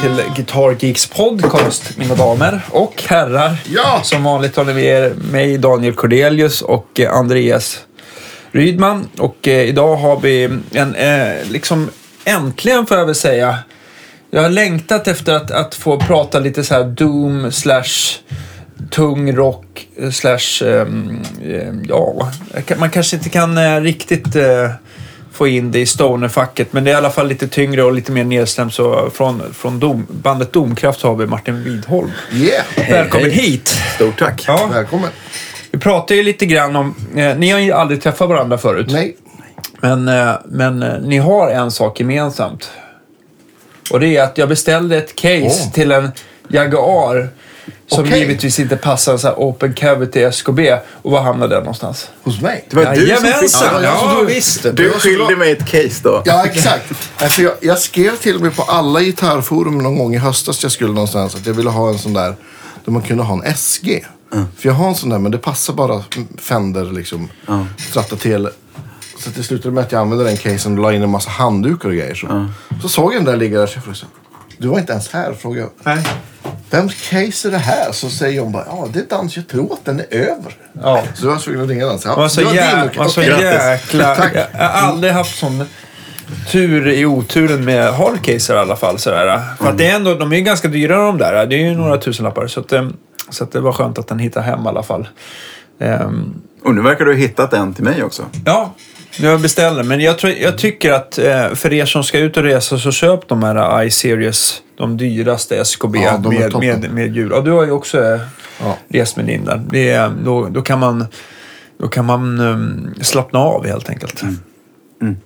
till Guitar Geeks podcast, mina damer och herrar. Ja! Som vanligt har ni med er mig, Daniel Cordelius och eh, Andreas Rydman. Och eh, idag har vi en, eh, liksom äntligen får jag väl säga, jag har längtat efter att, att få prata lite så här doom slash tung rock slash, ehm, eh, ja, man kanske inte kan eh, riktigt eh, få in det i stonerfacket. Men det är i alla fall lite tyngre och lite mer nedstämt. Så från, från dom, bandet Domkraft har vi Martin Widholm. Yeah! Välkommen hej. hit! Stort tack. Ja, Välkommen. vi pratade ju lite grann om, eh, ni har ju aldrig träffat varandra förut. Nej. Men, eh, men eh, ni har en sak gemensamt. Och det är att jag beställde ett case Åh. till en Jaguar. Som Okej. givetvis inte passar en sån här open cavity SKB. Och var hamnade den någonstans? Hos mig? Det var du som fick... Ja, Ja, du- visst. Du skulle skyllde ha- mig ett case då. Ja, exakt. Alltså, jag, jag skrev till och med på alla gitarrforum någon gång i höstas jag skulle någonstans att jag ville ha en sån där där man kunde ha en SG. För jag har en sån där men det passar bara Fender liksom. Stratatel. Så det slutade med att jag använde den casen och la in en massa handdukar och grejer. Så, så såg jag den där ligga där så jag frågade Du var inte ens här frågade jag. Nej. Vems case är det här? Så säger hon bara, ja det är dans, jag tror att den är över. Ja. Så jag var tvungen att ringa dans. Ja, Man var så, det var din, jä- man var så jäkla... Tack. Jag jag har aldrig haft sån tur i oturen med hardcaser i alla fall. Sådär. För att det är ändå, de är ju ganska dyra de där. Det är ju några tusenlappar. Så, att, eh, så att det var skönt att den hittade hem i alla fall. Ehm, Och nu verkar du ha hittat en till mig också. Ja, jag beställer. Men jag, tror, jag tycker att eh, för er som ska ut och resa så köp de här i-series. De dyraste SKB Ja, de med, med, med djur. Ja, du har ju också eh, Ja. rest med din där. Det då, då kan man, då kan man um, slappna av helt enkelt.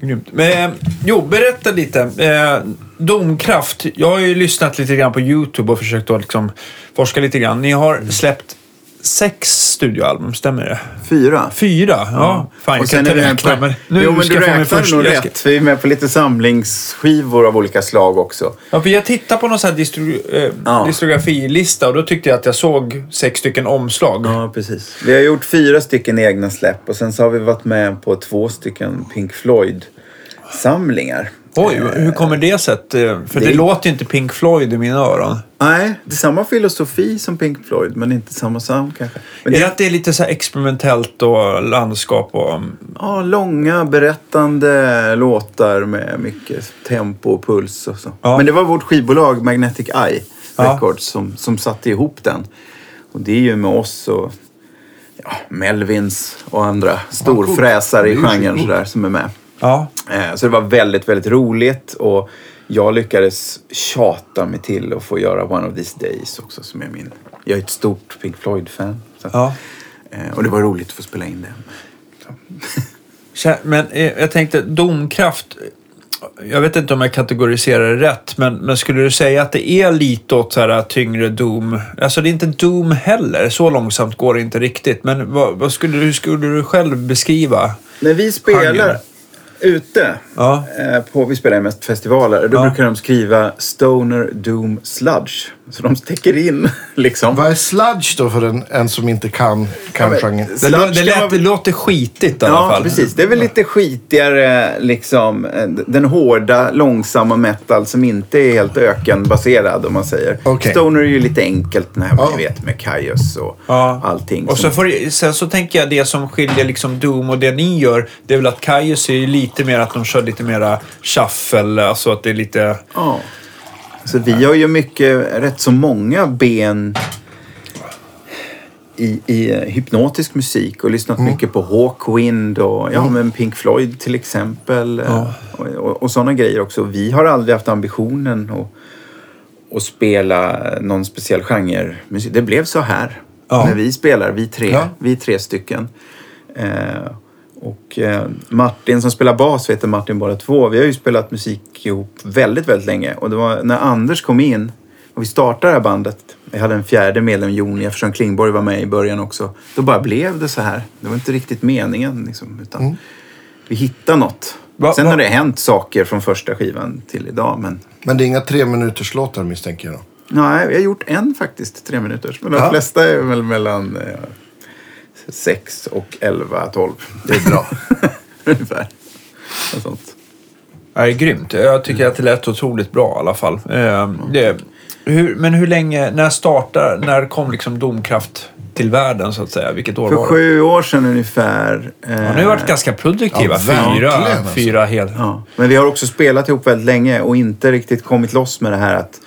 Grymt. Men, eh, jo, berätta lite. Eh, Domkraft. Jag har ju lyssnat lite grann på YouTube och försökt att liksom forska lite grann. Ni har släppt sex studioalbum, stämmer det? Fyra. Fyra? Ja. Fan, jag Och kan inte räkna. på- Men nu jo, men ska du räknar nog ska- rätt. Vi är med på lite samlingsskivor av olika slag också. Ja, för jag tittade på någon sån här distro, eh, Ja. distrografilista och då tyckte jag att jag såg sex stycken omslag. Ja, precis. Vi har gjort fyra stycken egna släpp och sen så har vi varit med på två stycken Pink Floyd-samlingar. Oj, hur kommer det sig? eh, För det, det- låter ju inte Pink Floyd i mina öron. Nej, det är samma filosofi som Pink Floyd, men inte samma sound kanske. Men är det det att det är lite så experimentellt och landskap och... Ja, långa berättande låtar med mycket tempo och puls och så. Ja. Men det var vårt skivbolag Magnetic Eye Ja. Records som, som satte ihop den. Och det är ju med oss och ja, Melvins och andra storfräsare i genren sådär, som är med. Ja. Eh, Så det var väldigt, väldigt roligt och jag lyckades tjata mig till att få göra One of these days också som är min... Jag är ett stort Pink Floyd-fan. ja. eh, Och det var roligt att få spela in det. Men eh, jag tänkte, domkraft. Jag vet inte om jag kategoriserar det rätt, men, men skulle du säga att det är lite åt så här tyngre doom? Alltså det är inte doom heller, så långsamt går det inte riktigt. Men vad, vad skulle, hur skulle du själv beskriva? När vi spelar. Ute, Ja. eh, på, vi spelar mest festivaler, då Ja. brukar de skriva Stoner Doom Sludge. Så de täcker in liksom. Vad är sludge då för en, en som inte kan, kan men- genren? Det, Sludge lå- det, lät, man- det låter skitigt i alla Ja, fall. precis. Det är väl lite skitigare, liksom, eh, den hårda, långsamma metal som inte är helt ökenbaserad om man säger. Okej. Stoner är ju lite enkelt, när Ja. vi vet med Kaios och Ja. allting. Och så får, sen så tänker jag det som skiljer liksom Doom och det ni gör, det är väl att Kaius är ju lite mer att de kör lite mera shuffle, alltså att det är lite... Ja. Så vi har ju mycket, rätt så många ben i, i eh, hypnotisk musik och lyssnat mycket på Hawkwind och ja, men Pink Floyd till exempel. eh, Ja. Och, och, och sådana grejer också. Vi har aldrig haft ambitionen att, att spela någon speciell genre. Det blev så här Ja. när vi spelar, vi tre, Ja. vi tre stycken. Eh, och eh, Martin som spelar bas heter Martin bara två. Vi har ju spelat musik ihop väldigt, väldigt länge. Och det var när Anders kom in och vi startade det här bandet. Vi hade en fjärde medlem, Jon eftersom Klingborg var med i början också. Då bara blev det så här. Det var inte riktigt meningen liksom, utan vi hittade något. Va- Sen va- har det hänt saker från första skivan till idag. Men Men det är inga tre minuters låtar misstänker jag då? nej, vi har gjort en faktiskt, tre minuters. Men de Ja. flesta är väl mellan eh, sex och elva, tolv. Det är bra. Ungefär. Något sånt. Ja, det är grymt. Jag tycker att det lät otroligt bra i alla fall. Eh, det, hur, men hur länge, när startar, när kom liksom Domkraft till världen så att säga? Vilket år För var det? sju år sedan ungefär. Ja, ni har varit ganska produktiva. Ja, fyra, alltså. fyra hel... Ja, men vi har också spelat ihop väldigt länge och inte riktigt kommit loss med det här att,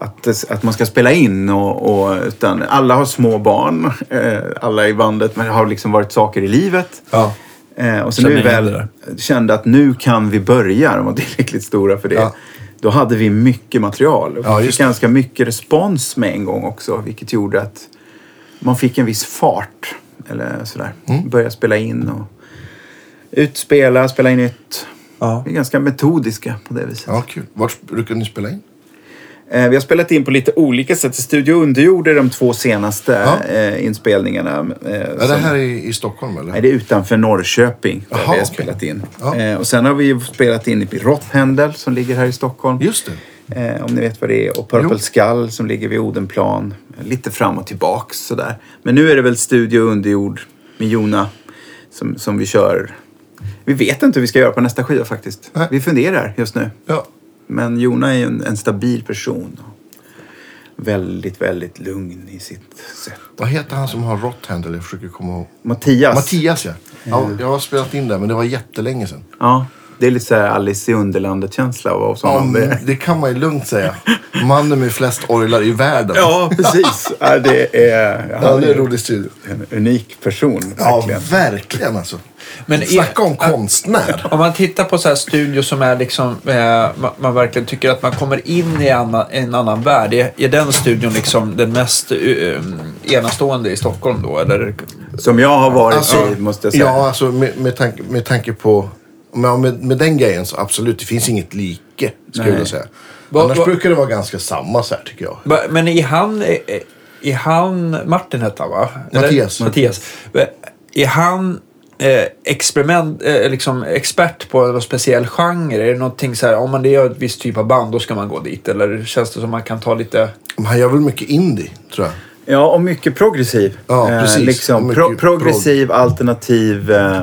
att, att man ska spela in. Och, och, utan alla har små barn, eh, alla i bandet, men det har liksom varit saker i livet. Ja. Eh, och sen Känner igen väl kände att nu kan vi börja, de var tillräckligt stora för det. Ja. Då hade vi mycket material och Ja, fick ganska mycket respons med en gång också. Vilket gjorde att man fick en viss fart. Eller sådär. Mm. Börja spela in och utspela, spela in nytt. Ja. Vi är ganska metodiska på det viset. Ja, kul. Vart brukar ni spela in? Eh, Vi har spelat in på lite olika sätt. Studio Underjord är de två senaste Ja. eh, inspelningarna. eh, Är det som- här i, i Stockholm eller? Nej, det är utanför Norrköping där Jaha, vi har okej. spelat in. Ja. Och sen har vi spelat in i Rotthendel som ligger här i Stockholm. Just det. Om ni vet vad det är. Och Purple Jo. Skull som ligger vid Odenplan. Lite fram och tillbaks sådär. Men nu är det väl Studio Underjord med Jona som, som vi kör. Vi vet inte hur vi ska göra på nästa skiva faktiskt. Nej. Vi funderar just nu. Ja. Men Jona är en, en stabil person. Väldigt, väldigt lugn i sitt sätt. Vad heter han som har Rotthandle? Jag försöker komma ihåg. Mattias. Mattias ja. ja. Jag har spelat in det men det var jättelänge sedan. Ja, det är lite så här Alice i Underlandet-känsla. av Ja, det kan man ju lugnt säga. Mannen med flest orglar i världen. Ja, precis. ja, det är, Ja, han det är en rolig studio. en unik person. Ja, Verkligen. verkligen alltså. Men Snacka om är- konstnär. Om man tittar på så här studios som är liksom, eh, man, man verkligen tycker att man kommer in i annan, en annan värld. Är, är den studion liksom den mest eh, enastående i Stockholm då? Eller? Som jag har varit Alltså, i, måste jag säga. Ja, alltså med, med, tanke, med tanke på... Med, med, med den grejen så absolut, det finns inget like. Skulle Nej. jag säga. Vad- Annars vad- brukar det vara ganska samma så här tycker jag. Va- Men är han, är han, Martin hette han va? Eller? Mattias. Mattias. Är han eh, experiment, eh, liksom expert på någon speciell genre? Är det någonting så här, om man gör ett visst typ av band då ska man gå dit? Eller känns det som man kan ta lite... Men han gör väl mycket indie, tror jag. Ja, och mycket progressiv. Ja, precis. liksom, Och mycket pro- progressiv, alternativ, eh,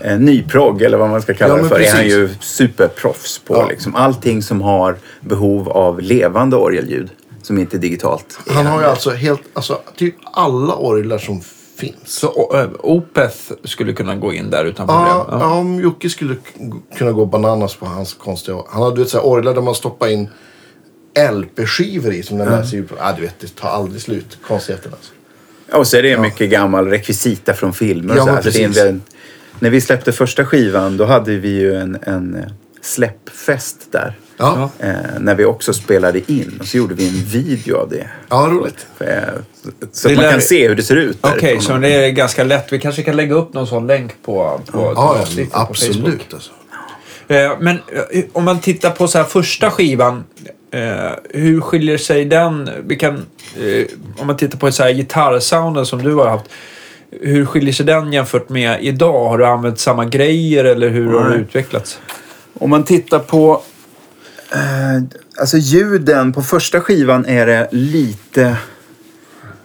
eh, nyprogg eller vad man ska kalla Ja, det för. är han precis. ju superproffs på. Ja. Liksom. Allting som har behov av levande orgelljud. Som inte är digitalt. Han har ju alltså helt, alltså typ alla orglar som finns. Så eh, Opeth skulle kunna gå in där utan problem? Ja, ja. om Jocke skulle kunna gå bananas på hans konstiga... Han hade du vet, så här, orglar där man stoppar in LP-skivor i som den läser ju på. Ah, du vet, det tar aldrig slut. Konstigheten alltså. Och så är det mycket gammal rekvisita från filmer. Ja, så. men det är en, precis. väl- när vi släppte första skivan då hade vi ju en, en eh, släppfest där. Ja, ja. Eh, när vi också spelade in och så gjorde vi en video av det. roligt. Eh, så Det att man lär- kan se hur det ser ut. Okej, därifrån. så det är ganska lätt. Vi kanske kan lägga upp någon sån länk på, på, Ja, ja, på Facebook. absolut alltså. Eh, Men eh, om man tittar på så här första skivan. Eh, hur skiljer sig den? Vi kan, eh, om man tittar på så här gitarrsounden som du har haft. Hur skiljer sig den jämfört med idag? Har du använt samma grejer eller hur har det utvecklats? Om man tittar på... Eh, alltså ljuden på första skivan är det lite...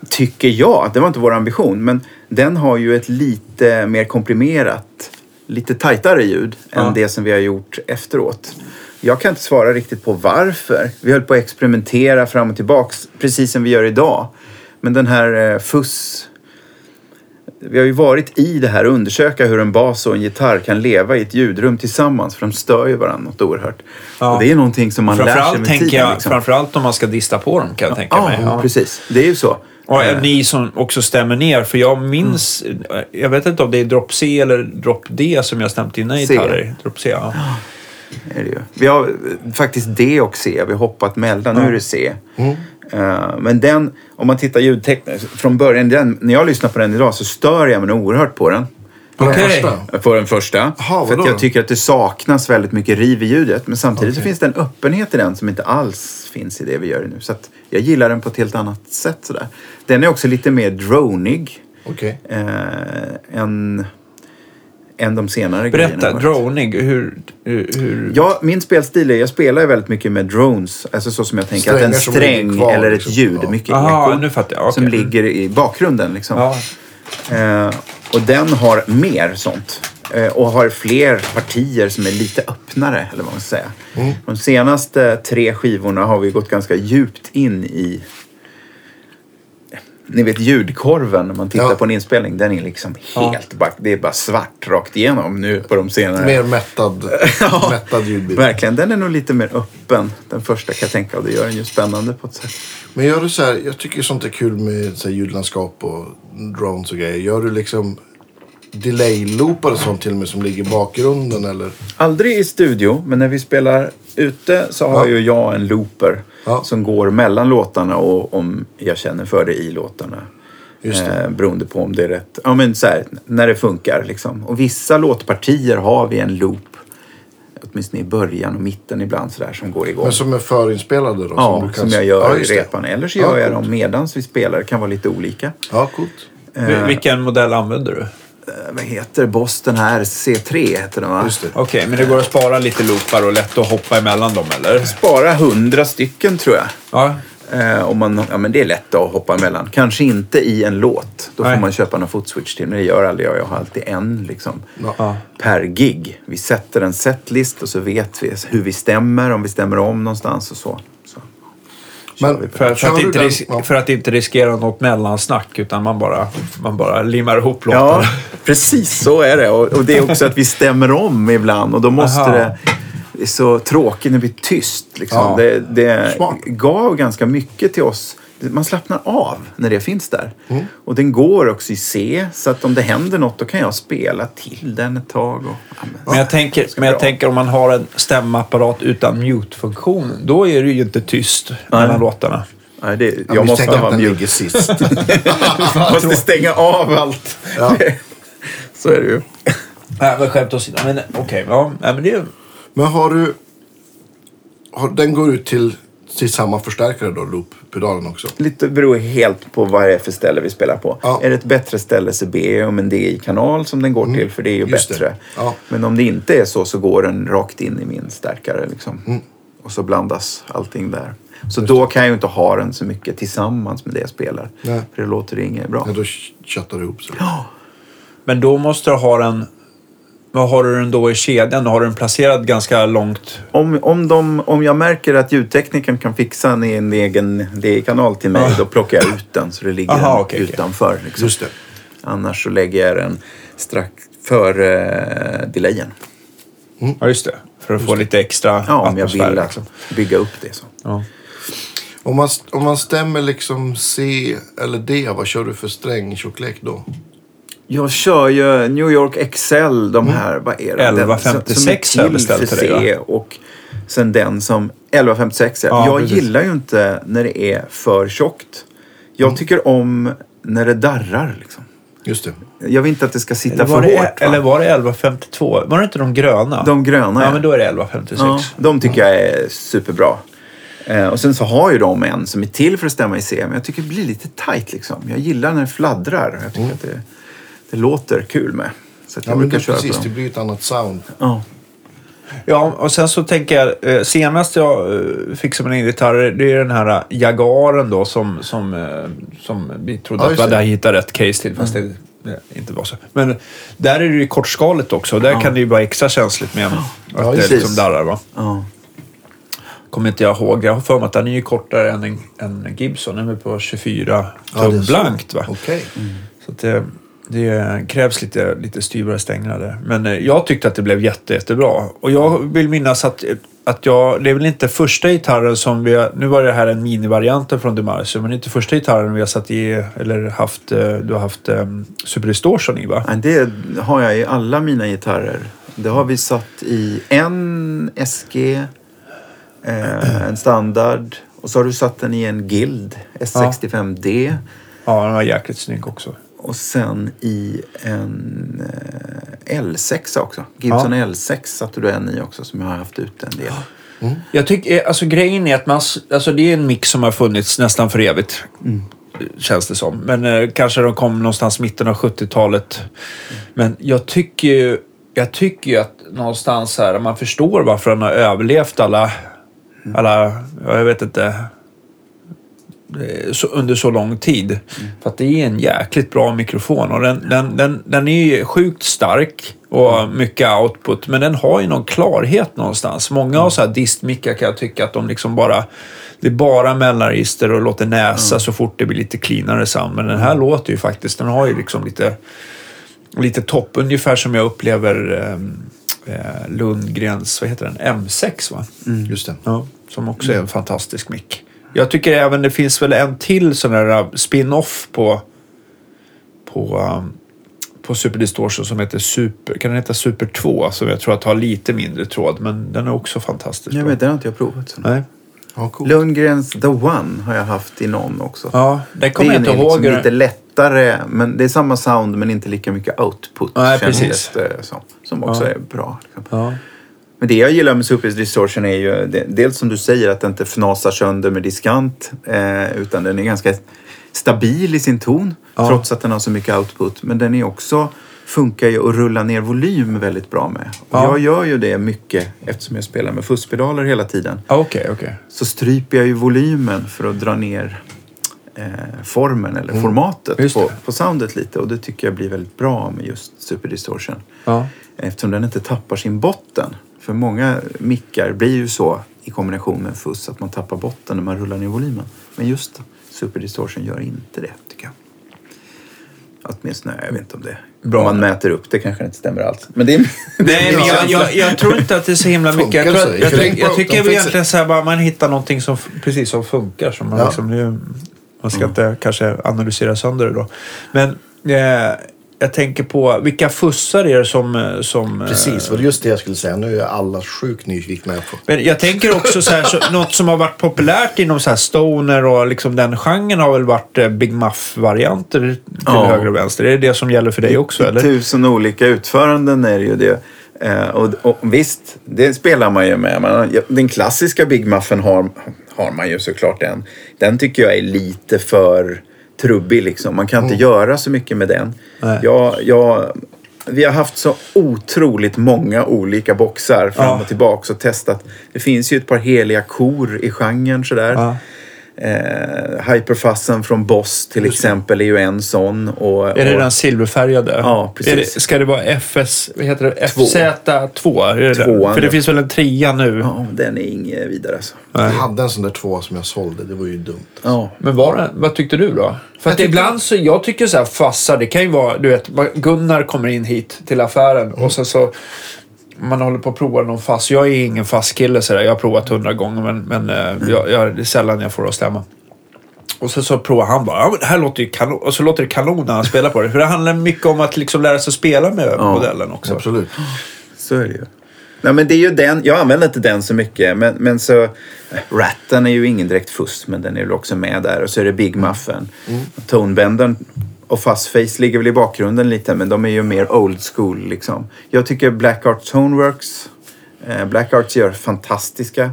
Tycker jag. Det var inte vår ambition. Men den har ju ett lite mer komprimerat, lite tajtare ljud Ja. än det som vi har gjort efteråt. Jag kan inte svara riktigt på varför. Vi höll på att experimentera fram och tillbaks, precis som vi gör idag. Men den här eh, fuss... Vi har ju varit i det här och undersöka hur en bas och en gitarr kan leva i ett ljudrum tillsammans. För de stör ju varandra något oerhört. Ja. Och det är någonting som man lär sig med tiden. jag, liksom. framförallt om man ska dista på dem kan jag tänka Ja, mig. precis. Det är ju så. Och Eh, ni som också stämmer ner, för jag minns, jag vet inte om det är drop C eller drop D som jag stämt dina C. gitarrer. Drop C, ja. Är det ju. Vi har faktiskt D och C. Vi har hoppat mellan. Nu är det C. Mm. Eh, men den, om man tittar ljudtekniskt, från början, den, när jag lyssnar på den idag så stör jag mig oerhört på den. På den Okej. första. På den första. Jaha, för jag tycker att det saknas väldigt mycket riv i ljudet. Men samtidigt så Okej. finns det en öppenhet i den som inte alls finns i det vi gör nu. Så att jag gillar den på ett helt annat sätt. Sådär. Den är också lite mer dronig Okej. eh, än, än de senare Berätta, grejerna. droning, hur... hur, hur... Ja, min spelstil är, jag spelar ju väldigt mycket med drones. Alltså så som jag tänker att en Strängar som ligger sträng kvar, eller ett liksom. ljud, Ja. mycket Aha, eko. nu fattar jag. Okej. Som ligger i bakgrunden liksom. Ja. Eh, och den har mer sånt. Eh, och har fler partier som är lite öppnare, eller vad man ska säga. Mm. De senaste tre skivorna har vi gått ganska djupt in i ni vet ljudkorven när man tittar Ja. på en inspelning, den är liksom helt bara, det är bara svart rakt igenom nu på de senare. Mer mättad, Ja. mättad ljudbild. Verkligen, den är nog lite mer öppen. Den första kan jag tänka och det gör den ju spännande på ett sätt. Men gör du så här, jag tycker sånt är kul med så här, ljudlandskap och drones och grejer. Gör du liksom delay-loopar och sånt till och med som ligger i bakgrunden eller? Aldrig i studio, men när vi spelar ute så har Ja. ju jag en looper Ja. som går mellan låtarna och om jag känner för det i låtarna. Just det. Eh, beroende på om det är rätt. Ja, men så här, när det funkar liksom. Och vissa låtpartier har vi en loop. Åtminstone i början och mitten ibland sådär som går igång. Men som är förinspelade då? ja, du som, kan- jag gör Ja, i repan. Eller så Ja, gör jag coolt. dem medans vi spelar. Det kan vara lite olika. Ja, coolt. Vil- Vilken modell använder du? Eh, vad heter Boston här? C3 heter den va? Det. Okej, men det går att spara lite loopar och lätt att hoppa emellan dem, eller? Spara hundra stycken tror jag. Ja. Eh, om man, ja, men det är lätt att hoppa emellan. Kanske inte i en låt. Då Nej. får man köpa någon footswitch till. Men det gör aldrig jag. Jag har alltid en liksom, Ja. per gig. Vi sätter en setlist och så vet vi hur vi stämmer. Om vi stämmer om någonstans och så. Men För, för, att inte den- ris- ja. för att inte riskera något mellansnack, utan man bara, man bara limmar ihop Ja, låtarna. precis så är det. Och, och det är också att vi stämmer om ibland. Och då måste Aha. det... Det är så tråkigt när det blir tyst. Liksom. Ja. Det, det gav ganska mycket till oss. Man slappnar av när det finns där. Mm. Och den går också i C. Så att om det händer något då kan jag spela till den ett tag. Och, ja, men, Men jag, tänker, men jag tänker om man har en stämapparat utan mute-funktion, då är det ju inte tyst mellan låtarna. nej, det, Ja, jag men måste ha mute. sist. måste stänga av allt. Ja. så är det ju. Nej, men skämt åsido. Men okej, ja. Nej, men det är Men har du... Har, den går ut till, till samma förstärkare då, loop-pedalen också? Lite beror helt på vad det är för ställe vi spelar på. Ja. Är det ett bättre ställe så ber jag om en DI-kanal som den går till för det är ju Mm. Just bättre. Ja. Men om det inte är så så går den rakt in i min stärkare liksom. Mm. Och så blandas allting där. Så då kan jag ju inte ha den så mycket tillsammans med det jag spelar. Nej. För det låter inget bra. Ja, då köttar det ihop sig. Men då måste du ha den... Vad har du den då i kedjan? Har du den placerad ganska långt? Om, om, de, om jag märker att ljudteknikern kan fixa en, en egen DI-kanal till mig, då plockar jag ut den så det ligger Aha, okej. utanför. Liksom. Just det. Annars så lägger jag den strax före eh, delayen. Ja, just det. För att få lite extra Ja, om jag vill liksom. bygga upp det så. Ja. Om man, om man stämmer liksom C eller D, vad kör du för strängtjocklek då? Jag kör ju New York XL, de här, vad är det? Den 1156 som har är jag beställt till dig, och sen den som 1156 är. Ja, jag precis. gillar ju inte när det är för tjockt. Jag Mm. tycker om när det darrar liksom. Just det. Jag vill inte att det ska sitta för det, hårt. va? eller var det 1152? Var det inte de gröna? De gröna, Ja, ja. men då är det 1156. Ja, de tycker jag är superbra. Eh, och sen så har ju de en som är till för att stämma i C, men jag tycker det blir lite tight liksom. Jag gillar när det fladdrar. Jag tycker att det, det låter kul med. Så att jag Ja, brukar det, köra precis, på det dem. blir ett annat sound. Ja. Ja, och sen så tänker jag, eh, senast jag eh, fick som en gitarr, det är den här Jagaren då som, som, eh, som vi trodde Ja, att vi hade det. hittat rätt case till, fast det, det inte var så. Men där är det ju kortskaligt också, där kan det ju vara extra känsligt med att Ja, det liksom darrar. Va? Ja. Kommer inte jag ihåg, jag har för mig att den är ju kortare än en, en Gibson, den är på 24 Ja, det är tum blankt. Va? Okej. Så att det, det krävs lite, lite styvare stänglar där. Men eh, jag tyckte att det blev jätte, jättebra. Och jag vill minnas att, att jag... Det är väl inte första gitarren som vi har... Nu var det här en minivarianten från Demarcio, men det är inte första gitarren vi har satt i... Eller haft... eh, Du har haft um, Super Distortion i, va? Nej, Det har jag i alla mina gitarrer. Det har vi satt i en SG, eh, en standard och så har du satt den i en Guild S65D Ja, den var jäkligt snygg också. Och sen i en eh, L6 också. Gibson L6 satte du en i också som jag har haft ut en del. Jag tycker, alltså grejen är att man, alltså det är en mix som har funnits nästan för evigt. Känns det som. Men eh, kanske de kom någonstans mitten av 70-talet. Men jag tycker ju, jag tycker ju att någonstans här, man förstår varför den har överlevt alla, alla, ja, jag vet inte, eh, under så lång tid. För att det är en jäkligt bra mikrofon och den, den, den, den är ju sjukt stark och mycket output. Men den har ju någon klarhet någonstans. Många har så här distmickar kan jag tycka att de liksom bara... Det är bara mellanregister och låter näsa så fort det blir lite cleanare sound. Men den här låter ju faktiskt, den har ju liksom lite, lite topp. Ungefär som jag upplever eh, eh, Lundgrens, vad heter den? M6 va? Just det. Ja, som också är en fantastisk mick. Jag tycker även det finns väl en till sån här uh, spin-off på, på, um, på Super Distortion som heter Super, kan den heta Super 2? Som jag tror att har lite mindre tråd, men den är också fantastisk. Jag bra. vet, det har inte jag provat. Så. Nej. Ja, cool. Lundgrens The One har jag haft i någon också. Ja, det kommer jag inte är ihåg. liksom lite lättare, men det är samma sound men inte lika mycket output. Nej, precis. det som, som också Ja. är bra. Liksom. Ja. Men det jag gillar med Super Distortion är ju det, dels som du säger att den inte fnasar sönder med diskant eh, utan den är ganska stabil i sin ton Ja. trots att den har så mycket output. Men den är också, funkar ju att rulla ner volym väldigt bra med. Och Ja. Jag gör ju det mycket eftersom jag spelar med fusspedaler hela tiden. Okej, okej. Så stryper jag ju volymen för att dra ner eh, formen eller formatet Mm. Just på, på soundet lite. Och det tycker jag blir väldigt bra med just Super Distortion. Ja. Eftersom den inte tappar sin botten. För många mickar blir ju så i kombination med fuss att man tappar botten när man rullar ner volymen. Men just Super Distortion gör inte det, tycker jag. Åtminstone, jag vet inte om det... Bra. Om man mäter upp det kanske inte stämmer alls. Men det är... Nej, men jag, jag, jag tror inte att det är så himla mycket. Jag, tror, jag, jag, jag tycker väl egentligen så här, bara man hittar någonting som precis som funkar. Som man, Ja. liksom, man ska inte kanske analysera sönder det då. Men eh, jag tänker på vilka fussar är det som... eh, som eh, Precis, var det just det jag skulle säga. Nu är alla sjukt nyfikna. Men jag tänker också så här, så, något som har varit populärt inom så här stoner och liksom den genren har väl varit eh, Big Muff-varianter till Ja. höger och vänster. Är det det som gäller för dig också eller? Tusen olika utföranden är det ju det. Eh, och, och visst, det spelar man ju med. Man, den klassiska Big Muffen har, har man ju såklart den. Den tycker jag är lite för trubbig liksom. Man kan inte göra så mycket med den. Nej. Jag, jag, vi har haft så otroligt många olika boxar fram Ja. och tillbaka och testat. Det finns ju ett par heliga kor i genren sådär. Ja. Eh, Hyperfassen från Boss till exempel är ju en sån. Och, Är det och, den silverfärgade? Ja, precis. Är det, ska det vara FS, vad heter det? Två. FZ2? Är det? Tvåan, För det finns väl en trea nu? Ja, den är inget vidare alltså. Jag hade en sån där två som jag sålde. Det var ju dumt. Ja. Men var det, vad tyckte du då? För att ibland så, jag tycker så här fassar, det kan ju vara, du vet, Gunnar kommer in hit till affären och sen så man håller på att prova någon fass. Jag är ingen fasskille sådär. Jag har provat hundra gånger men, men eh, jag, jag, det är sällan jag får det att stämma. Och sen så provar han bara, ja, men det här låter ju kanon. Och så låter det kanon när han spelar på det. För det handlar mycket om att liksom lära sig spela med modellen också. Absolut. Så är det ju. Nej, men det är ju den, jag använder inte den så mycket, men, men så... Ratten är ju ingen direkt fuss, men den är väl också med där. Och så är det Big Muffen. Tonebendern och Fuzzface ligger väl i bakgrunden lite, men de är ju mer old school liksom. Jag tycker Black Art Toneworks, eh, Black Arts gör fantastiska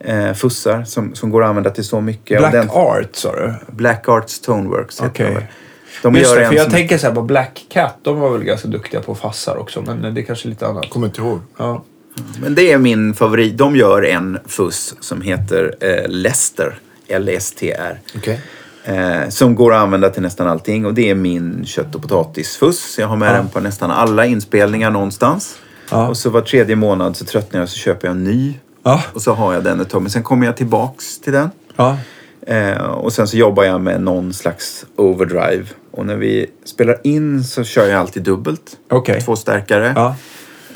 eh, fussar som, som går att använda till så mycket. Black den, Art sa du? Black Arts Toneworks heter Okej. de Just gör det, för jag som- tänker så här på Black Cat. De var väl ganska duktiga på fassar också. Men det är kanske lite annat. Kommer inte ihåg. Ja. Men det är min favorit. De gör en fuss som heter eh, Lester. L-S-T-R. Okej. Eh, som går att använda till nästan allting. Och det är min kött och potatisfuss. Jag har med Ja. den på nästan alla inspelningar någonstans. Ja. Och så var tredje månad så tröttnar jag så köper jag en ny. Ja. Och så har jag den ett tag. Men sen kommer jag tillbaks till den. Eh, och sen så jobbar jag med någon slags overdrive. Och när vi spelar in så kör jag alltid dubbelt. Okej. Två stärkare.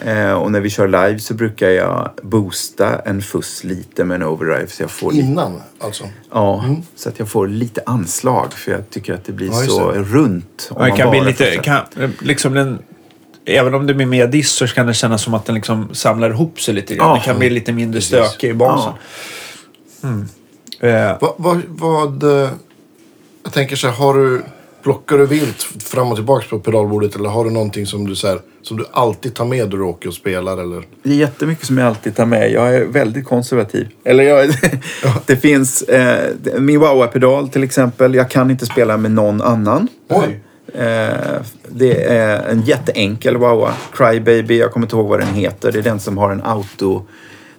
Ja. Eh, och när vi kör live så brukar jag boosta en fuss lite med en overdrive. Så jag får lite, Innan alltså. ja, så att jag får lite anslag. För jag tycker att det blir Ja, så det. runt. om Ja, kan bli bara lite, kan, liksom den, även om det blir mer diss så kan det kännas som att den liksom samlar ihop sig lite grann. Ja. det kan bli lite mindre stökig i basen. Eh, Vad, vad, vad... eh, Jag tänker så här, har du... Plockar du vilt fram och tillbaka på pedalbordet eller har du någonting som du, så här, som du alltid tar med när du åker och spelar? Eller? Det är jättemycket som jag alltid tar med. Jag är väldigt konservativ. Eller jag, det finns eh, min Wawa-pedal till exempel. Jag kan inte spela med någon annan. Oj! Eh, det är en jätteenkel Wawa. Crybaby, jag kommer inte ihåg vad den heter. Det är den som har en auto...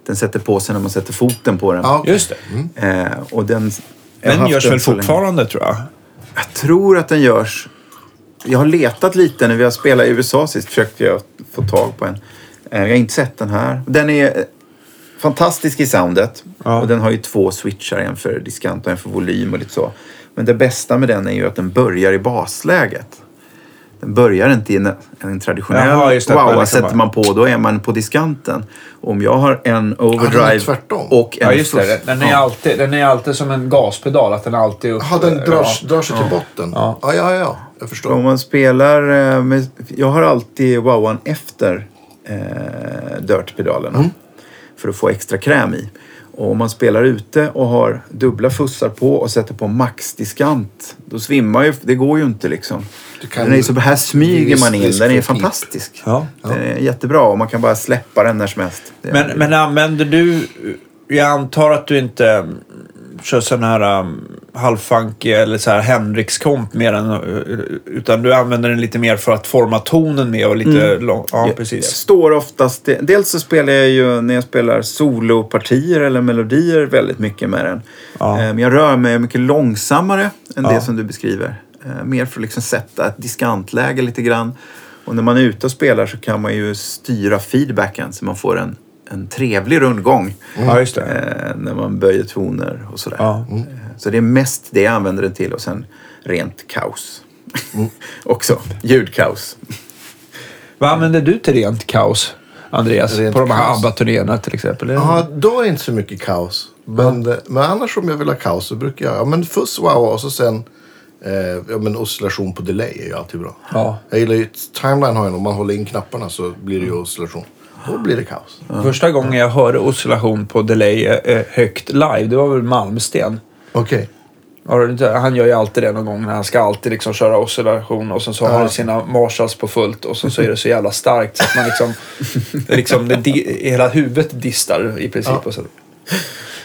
Den sätter på sig när man sätter foten på den. Ja, okej. just det. Eh, och den, jag Den görs väl fortfarande tror jag. Jag tror att den görs jag har letat lite när vi har spelat i USA sist. Försökte jag få tag på en. Eh, Jag har inte sett den här. Den är eh, fantastisk i soundet. Ja. Och den har ju två switchar. En för diskant och en för volym och lite så. Men det bästa med den är ju att den börjar i basläget. Den börjar inte i en, en traditionell Jaha, just det. wow. Liksom sätter man på, då är man på diskanten. Om jag har en overdrive tvärtom. och en Ja, just det. Den är, alltid, den är alltid som en gaspedal. Att den alltid upp. Ja, den drar, ja. drar sig till botten. Ja. Ja, ja, ja. Jag Om förstår. man spelar eh, med, Jag har alltid wowan efter eh, Dirt-pedalerna. För att få extra kräm i. Och om man spelar ute och har dubbla fussar på och sätter på maxdiskant. Då svimmar ju, det går ju inte liksom. Den är så, här smyger man in, den är fantastisk. Ja. Den är jättebra och man kan bara släppa den när som helst. Men, men använder du... Jag antar att du inte kör sån här um, halvfunky eller så här Hendrix-komp mer än... uh, Utan du använder den lite mer för att forma tonen med och lite lång... Ja, Jag- Jag precis. står oftast... Dels så spelar jag ju när jag spelar solopartier eller melodier väldigt mycket med den. Ja. Eh, Men jag rör mig mycket långsammare än Ja. det som du beskriver. Eh, Mer för att liksom sätta ett diskantläge lite grann. Och när man är ute och spelar så kan man ju styra feedbacken så man får en, en trevlig rundgång. Det. Eh, när man böjer toner och sådär. Ja. Eh, Så det är mest det jag använder den till och sen rent kaos. Också. Ljudkaos. Vad använder du till rent kaos, Andreas? Rent på de här. ABBA-turnéerna till exempel? Ja, då är det inte så mycket kaos. Men, eh, men annars om jag vill ha kaos så brukar jag... Ja, men fuss, wow och så sen... Eh, ja, men oscillation på delay är ju alltid bra. Ja. Jag gillar ju... Timeline har jag. Om man håller in knapparna så blir det ju oscillation. Då blir det kaos. Första gången jag hörde oscillation på delay eh, högt live, det var väl Malmsten. Okej. Inte- Han gör ju alltid det någon gång när han ska alltid liksom köra oscillation och sen så har han sina Marshalls på fullt och så, så är det så jävla starkt så att man liksom, det liksom det, di, hela huvudet distar i princip. Ja. Och så.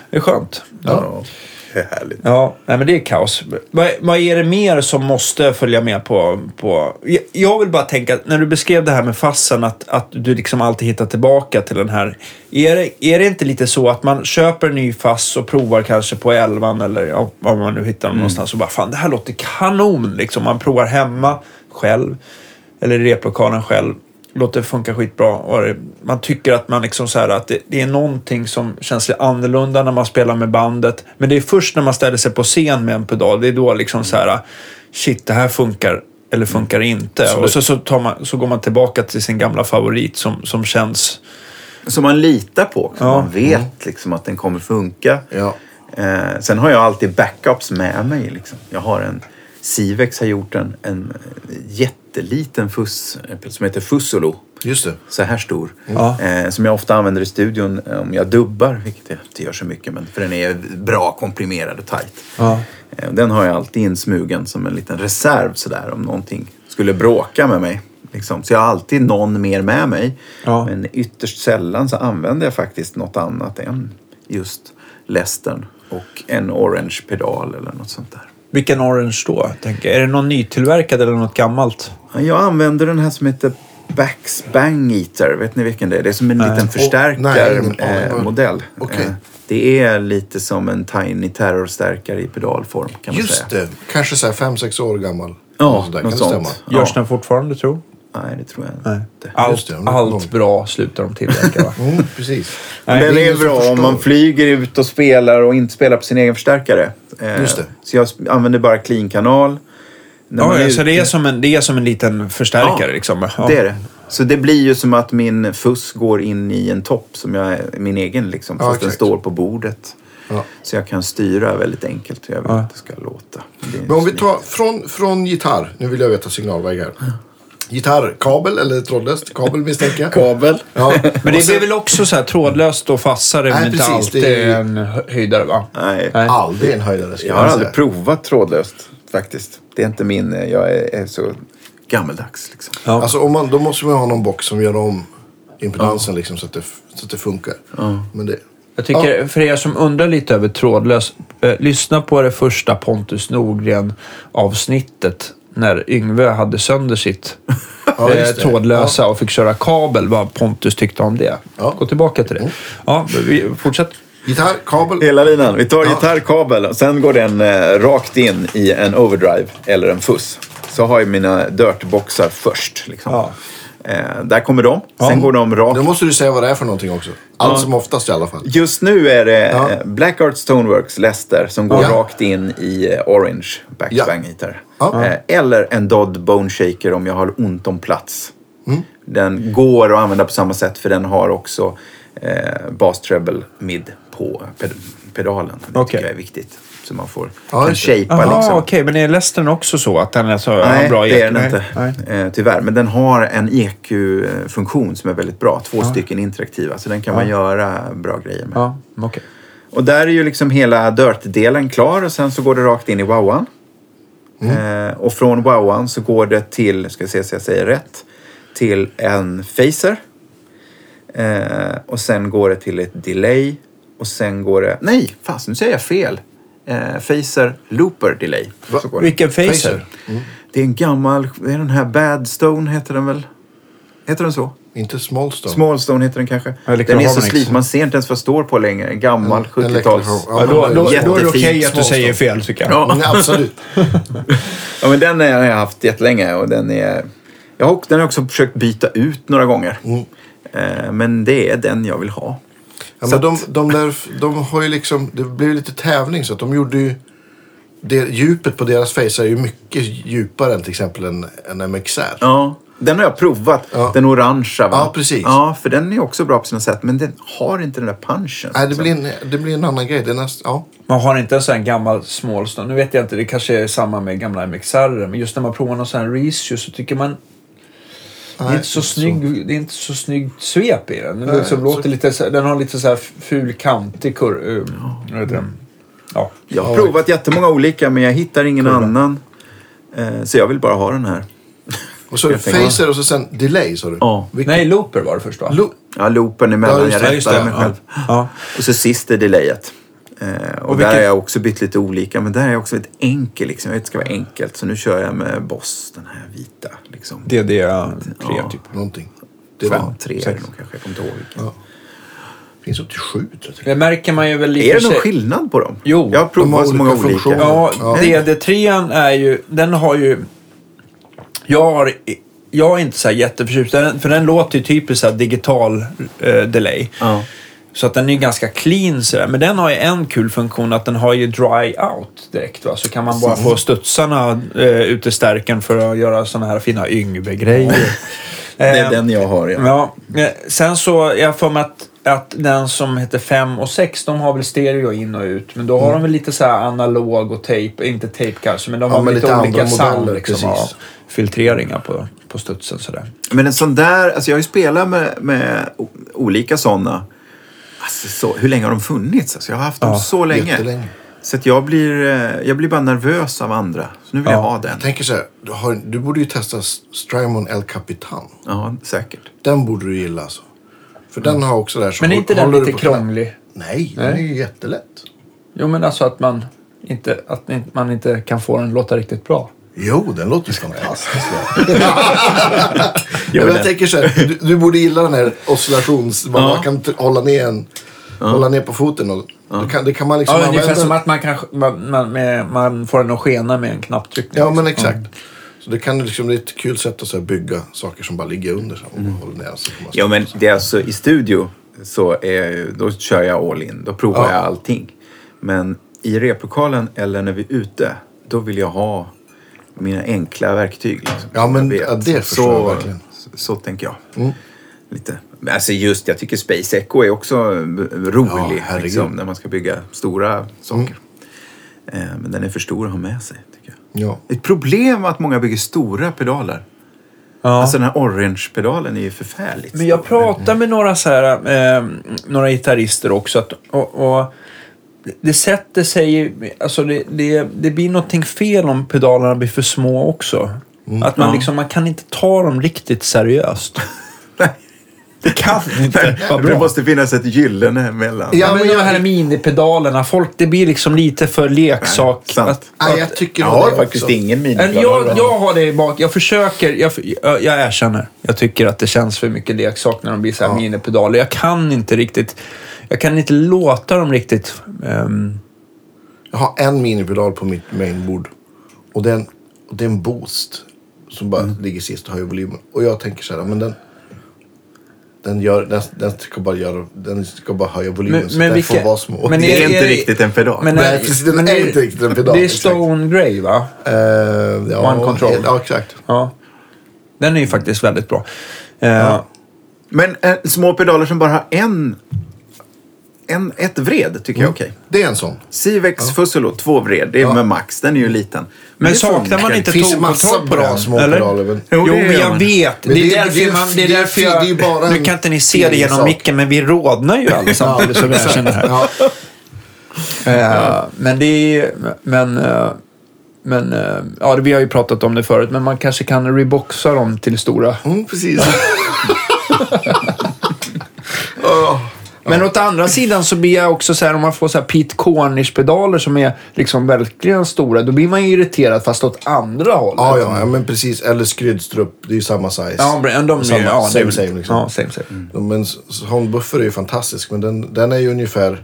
Det är skönt. Ja. Det är härligt. Ja, nej, men det är kaos. Vad, vad är det mer som måste följa med på... på... Jag, jag vill bara tänka, när du beskrev det här med fassen, att, att du liksom alltid hittar tillbaka till den här. Är det, är det inte lite så att man köper en ny fass och provar kanske på elvan eller ja, var man nu hittar den någonstans och bara fan det här låter kanon liksom. Man provar hemma själv eller i replokalen själv. Låter det funka skitbra. Man tycker att man liksom så här att det, det är någonting som känns lite annorlunda när man spelar med bandet. Men det är först när man ställer sig på scen med en pedal. Det är då liksom så här shit det här funkar eller funkar inte. Och så, så, tar man, så går man tillbaka till sin gamla favorit som, som känns... Som man litar på. Som Ja. man vet liksom, att den kommer funka. Ja. Eh, sen har jag alltid backups med mig. Liksom. Jag har en... Sivex har gjort en, en jätteliten fuss som heter Fussolo. Just det. Så här stor. Ja. Eh, som jag ofta använder i studion eh, om jag dubbar, vilket jag inte gör så mycket. Men för den är bra komprimerad och tajt. Ja. Eh, Den har jag alltid insmugen som en liten reserv sådär om någonting skulle bråka med mig. Liksom. Så jag har alltid någon mer med mig. Ja. Men ytterst sällan så använder jag faktiskt något annat än just lästern och en orange pedal eller något sånt där. Vilken orange då? Tänker. jag? Är det någon nytillverkad eller något gammalt? Ja, Jag använder den här som heter Bax Bang Eater. Vet ni vilken det är? Det är som en liten nej, aning. förstärkarmodell. Okej. Eh, det är lite som en Tiny Terror-stärkare i pedalform kan man Just säga. det. Kanske så här fem, sex år gammal. Ja, något sånt. Görs Ja. den fortfarande tro? Nej, det tror jag Nej. inte. Allt, det, allt bra slutar de tillverka va? Mm, precis. Nej, Den det är är bra om man flyger ut och spelar och inte spelar på sin egen förstärkare. Eh, Just det. Så jag använder bara clean-kanal. Ja, ja, så det är, som en, det är som en liten förstärkare Ja, liksom? Ja. Det är det. Så det blir ju som att min fuss går in i en topp som jag är min egen liksom. Ja, Fast den exakt. står på bordet. Ja. Så jag kan styra väldigt enkelt hur jag vill Ja. att det ska låta. Det Men om vi tar från, från gitarr. Nu vill jag veta signalväg här. Gitarrkabel eller trådlöst? Kabel misstänker jag. Kabel. Ja. Men det är väl också så här trådlöst och fassare, men Nej, inte precis, alltid det är ju- en hö- höjdare va? Nej. Nej. Aldrig en höjdare ska Jag har jag aldrig säga. provat trådlöst faktiskt. Det är inte min... Jag är, är så gammeldags liksom. Ja. Alltså om man, då måste man ha någon box som gör om impedansen liksom, så, att det, så att det funkar. Men det, Jag tycker, för er som undrar lite över trådlös, eh, lyssna på det första Pontus Norgren-avsnittet när Yngve hade sönder sitt Ja, eh, trådlösa och fick köra kabel, vad Pontus tyckte om det. Ja. Gå tillbaka till det. Ja, vi fortsätt. gitarr, kabel. Hela linan. Vi tar Ja. gitarrkabel och sen går den eh, rakt in i en overdrive eller en fuss. så har jag mina dirtboxar först. Liksom. Ja. Eh, där kommer de. Sen Ja. går de rakt Då måste du säga vad det är för någonting också. Allt som oftast i alla fall. Just nu är det Ja. eh, Blackart Stoneworks Leicester som går Ja. rakt in i eh, Orange backspang. Ja. Eh, Eller en Dodd Bone Shaker om jag har ont om plats. Mm. Den går att använda på samma sätt för den har också eh, bas treble mid på ped- pedalen. Det Okej. tycker jag är viktigt. Så man får Ja, kan shapea Jaha, liksom. okej. Men är Leicestern också så att den är så har Nej, bra det är den inte. nej. Eh, tyvärr. Men den har en EQ-funktion som är väldigt bra. Två stycken interaktiva. Så den kan man göra bra grejer med. Ja, okej. Och där är ju liksom hela Dirt-delen klar och sen så går det rakt in i wowan. Mm. Eh, och från wowan så går det till, ska se så jag säger rätt, till en phaser. Eh, och sen går det till ett delay. Och sen går det, nej, fast nu säger jag fel. Eh, phaser looper delay. Va? Vilken phaser? Phaser. det är en gammal, det är den här Badstone heter den väl? Heter den så? Inte Smallstone. Smallstone heter den kanske. Den är så sliten, man ser inte ens vad står på längre. En gammal En 70-tals... Electro- Ja, då, då, då är det okej att du säger fel tycker jag. Ja. Mm, absolut. Ja, men den har jag haft jättelänge och den är... Jag har, den har jag också försökt byta ut några gånger. Mm. Eh, men det är den jag vill ha. Ja, men de, de, där, de har ju liksom, det blev lite tävling så att de gjorde ju, det, djupet på deras face är ju mycket djupare än till exempel en, en MXR. Ja, den har jag provat. Ja. Den orangea va? Ja, precis. Ja, för den är också bra på sina sätt. Men den har inte den där punchen. Nej, det blir, en, det blir en annan grej. Det är näst, ja. Man har inte en sån här gammal Smallstone. Nu vet jag inte, det kanske är samma med gamla MXR. Men just när man provar någon sån här Reissue så tycker man det är Nej, inte så snygg, det är inte så snyggt svep i den. Den, Nej, liksom så- låter lite, så- den har lite så här ful kantig kur... Vad heter den? Ja. Jag har Ja. provat jättemånga olika men jag hittar ingen Kurva. annan. Eh, så jag vill bara ha den här. Och så phaser och så sen delay sa du? Ja. Vilken- Nej, Looper var det först va? Lo- Ja, loopen emellan. Ja, just jag rättade mig själv. Ja. Och så sist är delayet. Eh, och Och där vilken- har jag också bytt lite olika. Men där är jag också lite enkel. Liksom. Jag vet att det ska vara enkelt. Så nu kör jag med Boss, den här vita. Liksom. DD3 Ja. typ. Någonting. Det Fem, var, tre är det nog kanske. Jag kommer inte ihåg vilken. Ja. finns upp till sju tror jag. Det märker man ju väl lite Är det någon sig- skillnad på dem? Jo, Jag har provat så många olika funktioner. Ja, Ja. DD3 är ju, den har ju... Jag, har, jag är inte så här jätteförtjust, för den låter ju typiskt så här digital eh, delay. Ja. Så att den är ganska clean sådär. Men den har ju en kul funktion att den har ju dry out direkt. Va? Så kan man bara få studsarna eh, ut i stärken för att göra sådana här fina Yngve-grejer. Det är Eh, den jag har, ja. Ja, eh, sen så, jag för mig att, att den som heter 5 och 6, de har väl stereo in och ut. Men då har de väl lite så analog och tape, inte tape kanske, men de Ja, har men lite, lite olika sound liksom. Filtreringar på, på studsen sådär. Men en sån där, alltså jag har ju spelat med, med olika såna. Alltså så, hur länge har de funnits? Alltså jag har haft dem Ja, så länge. jättelänge. Så att jag blir, eh, jag blir bara nervös av andra. Så nu vill Ja. jag ha den. Jag tänker så här, du, har, du borde ju testa Strymon El Capitan. Ja, säkert. Den borde du gilla alltså. För den har också det här så Men är inte den lite krånglig? Nej, den är ju jättelätt. Jo, men alltså att man inte, att man inte kan få den att låta riktigt bra. Jo, den låter ju fantastisk. Jo, jag den- tänker så här, du, du borde gilla den här oscillations... Man Ja. kan hålla ner, en, hålla ner på foten. Och, det, kan, det kan man liksom Ja, ungefär använda. som att man, kan, man, man, med, man får den att skena med en knapptryckning. Ja, men exakt. Så det kan liksom, det är ett kul sätt att så här, bygga saker som bara ligger under. Så här, och Mm. håller ner, så Ja, men det är alltså i studio så är, då kör jag all in. Då provar Ja. jag allting. Men i replokalen eller när vi är ute, då vill jag ha mina enkla verktyg. Liksom, Ja, men jag ja, det förstår jag så, verkligen. Så, så tänker jag. Mm. Lite. Alltså just, jag tycker Space Echo är också rolig Ja, liksom, när man ska bygga stora saker. Eh, men den är för stor att ha med sig, tycker jag. Ja. Ett problem att många bygger stora pedaler. Ja. Alltså den här orange-pedalen är ju förfärligt Men jag pratar med några så här, eh, några gitarrister också. Att, och, och det sätter sig alltså det, det, det blir någonting fel om pedalerna blir för små också. Att man Ja. liksom, man kan inte ta dem riktigt seriöst. Nej. Det kan inte vara Det måste finnas ett gyllene mellan. Ja, men de jag- här minipedalerna, folk, det blir liksom lite för leksak. sant. Att, Nej, jag tycker Jag har det faktiskt också. ingen minipedal. jag, jag har det i bak. Jag försöker. Jag, jag, jag erkänner. Jag tycker att det känns för mycket leksak när de blir så här Ja. minipedaler. Jag kan inte riktigt... Jag kan inte låta dem riktigt... ehm, Jag har en minipedal på mitt mainboard. Och den Och det är en boost som bara Mm. ligger sist och höjer volymen. Och jag tänker så här, men den... Den, gör, den, den, ska bara göra, den ska bara höja volymen Men- så men den vilka- får vara små. men Det är är- inte är- riktigt en pedal. Men, Nej, precis, den men är inte riktigt en pedal, Det är exakt. Stone Grey va? Eh, ja, One Control. Ja, exakt. Ja. Den är ju faktiskt väldigt bra. Eh, Men eh, små pedaler som bara har en, en ett vred tycker jag är okej. Det är en sån. Civex Fusselo, två vred. Det är Ja. med max. Den är ju liten. Men det saknar funkar. man Det inte finns ju massa tågkontroll på bra den? små eller? pedaler, men- Jo, det men gör jag man. vet. Men det, det är är- därför det är- man, det är det är- därför det är ju bara Nu en kan inte ni se det genom sak. micken, men vi rodnar ju alla samtidigt som jag känner här. Ja. Eh, Men det är... Men... eh, Men eh, ja, vi har ju pratat om det förut, men man kanske kan reboxa dem till stora. Mm, precis. Åh. Men åt andra sidan så blir jag också så här, om man får så här Pete Cornish-pedaler som är liksom verkligen stora, då blir man ju irriterad fast åt andra hållet. Ja, ja, ja, men precis. Eller Skrydstrup, det är ju samma size. Ja, men de är Samma, ja, same, same, liksom. Ja, same, same. Men s- sån buffer är ju fantastisk, men den, den är ju ungefär...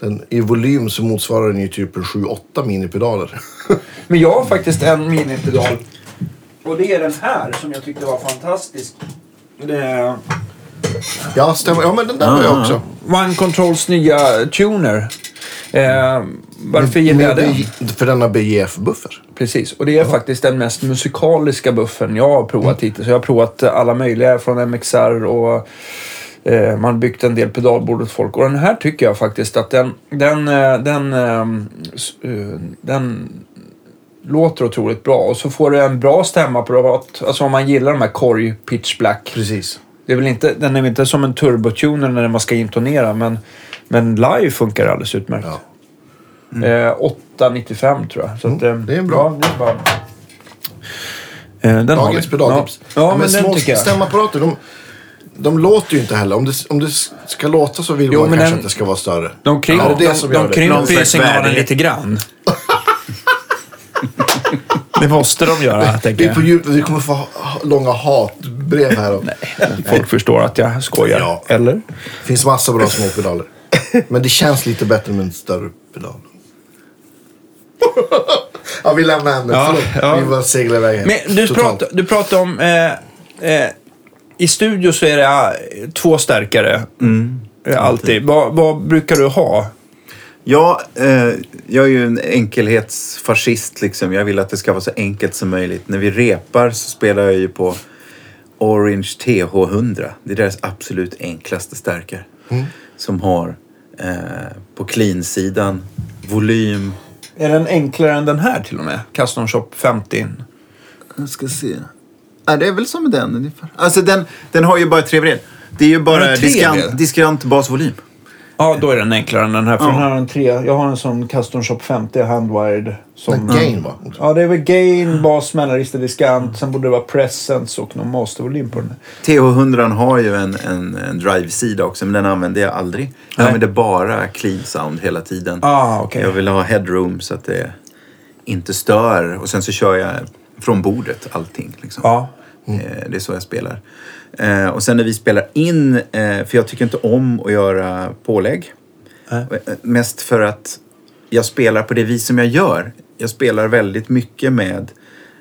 Den, I volym så motsvarar den ju typ 7-8 minipedaler. Men jag har faktiskt en minipedal. Och det är den här som jag tyckte var fantastisk. Det är ja, stämmer. Ja, men den där har jag också. One Controls nya tuner. Eh, varför gillar jag den? För denna BJF-buffer. Precis, och det är faktiskt den mest musikaliska buffern jag har provat hittills. Jag har provat alla möjliga från MXR och eh, man har byggt en del pedalbord åt folk. Och den här tycker jag faktiskt att den, den, eh, den, ehm, s- eh, den låter otroligt bra. Och så får du en bra stämma på det. Alltså om man gillar de här korg pitch black. Precis. Det är väl inte, den är inte som en turbotuner när man ska intonera men, men live funkar det alldeles utmärkt. Ja. Eh, 895 tror jag. Så att, eh, det är bra. Ja, det är bra. Eh, Dagens pedaltips. Ja, ja men, men små stämapparater, de, de låter ju inte heller. Om det, om det ska låta så vill Jo, man kanske den- att det ska vara större. De, det det det? krymper ju signalen lite grann. det måste de göra, tänker är på jag. djup, vi kommer få ha, ha, hatbrev här. Och, Folk förstår att jag skojar. Ja. Eller? Det finns massa bra små pedaler. Men det känns lite bättre med en större pedal. ja, vi lämnar ämnet. Ja, ja. Vi bara seglar iväg. Men du pratar, du pratar om... Eh, eh, I studio så är det eh, två stärkare. Eh, alltid. Vad, vad brukar du ha? Ja, eh, jag är ju en enkelhetsfascist liksom. Jag vill att det ska vara så enkelt som möjligt. När vi repar så spelar jag ju på Orange TH100. Det är deras absolut enklaste stärkare. Som har eh, på clean-sidan volym. Är den enklare än den här till och med? Custom Shop 50. Jag ska se. Ja, det är väl som den ungefär. Alltså den, den har ju bara tre vred. Det är ju bara diskant, diskant basvolym. Ja, då är den enklare än den här. För Ja. den här har en tre. Jag har en sån Custom Shop 50 handwired. Som, Men gain va? Ja, det är väl gain, bas, mellanregister, diskant. Sen borde det vara presence och någon mastervolym på den. TH100 har ju en, en, en drive-sida också, men den använder jag aldrig. Jag Nej. använder bara clean sound hela tiden. Ah, okej. Jag vill ha headroom så att det inte stör. Och sen så kör jag från bordet allting. Liksom. Ja. Eh, Det är så jag spelar. Eh, Och sen när vi spelar in, eh, för jag tycker inte om att göra pålägg. Eh, Mest för att jag spelar på det vis som jag gör. Jag spelar väldigt mycket med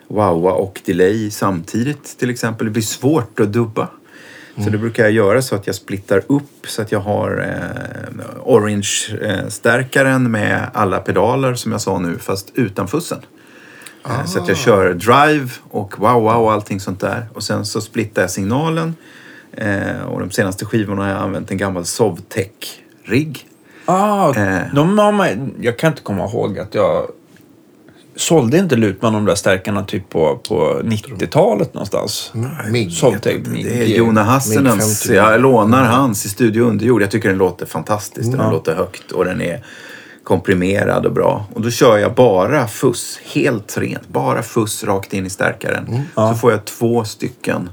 wowa och delay samtidigt till exempel. Det blir svårt att dubba. Så det brukar jag göra så att jag splittar upp så att jag har eh, orange-stärkaren med alla pedaler som jag sa nu fast utan fussen. Eh, Så att jag kör drive och wow wow och allting sånt där. Och sen så splittar jag signalen. Eh, och de senaste skivorna har jag använt en gammal Sovtech-rigg. Ah, Eh. de har man, jag kan inte komma ihåg att jag... Sålde inte Lutman de där stärkarna typ på, på 90-talet någonstans? Sovtech, Det är Jona 50. Jag lånar hans i Studio Underjord. Jag tycker den låter fantastiskt. Den låter högt och den är komprimerad och bra. Och då kör jag bara fuss, helt rent. Bara fuss rakt in i stärkaren. Så får jag två stycken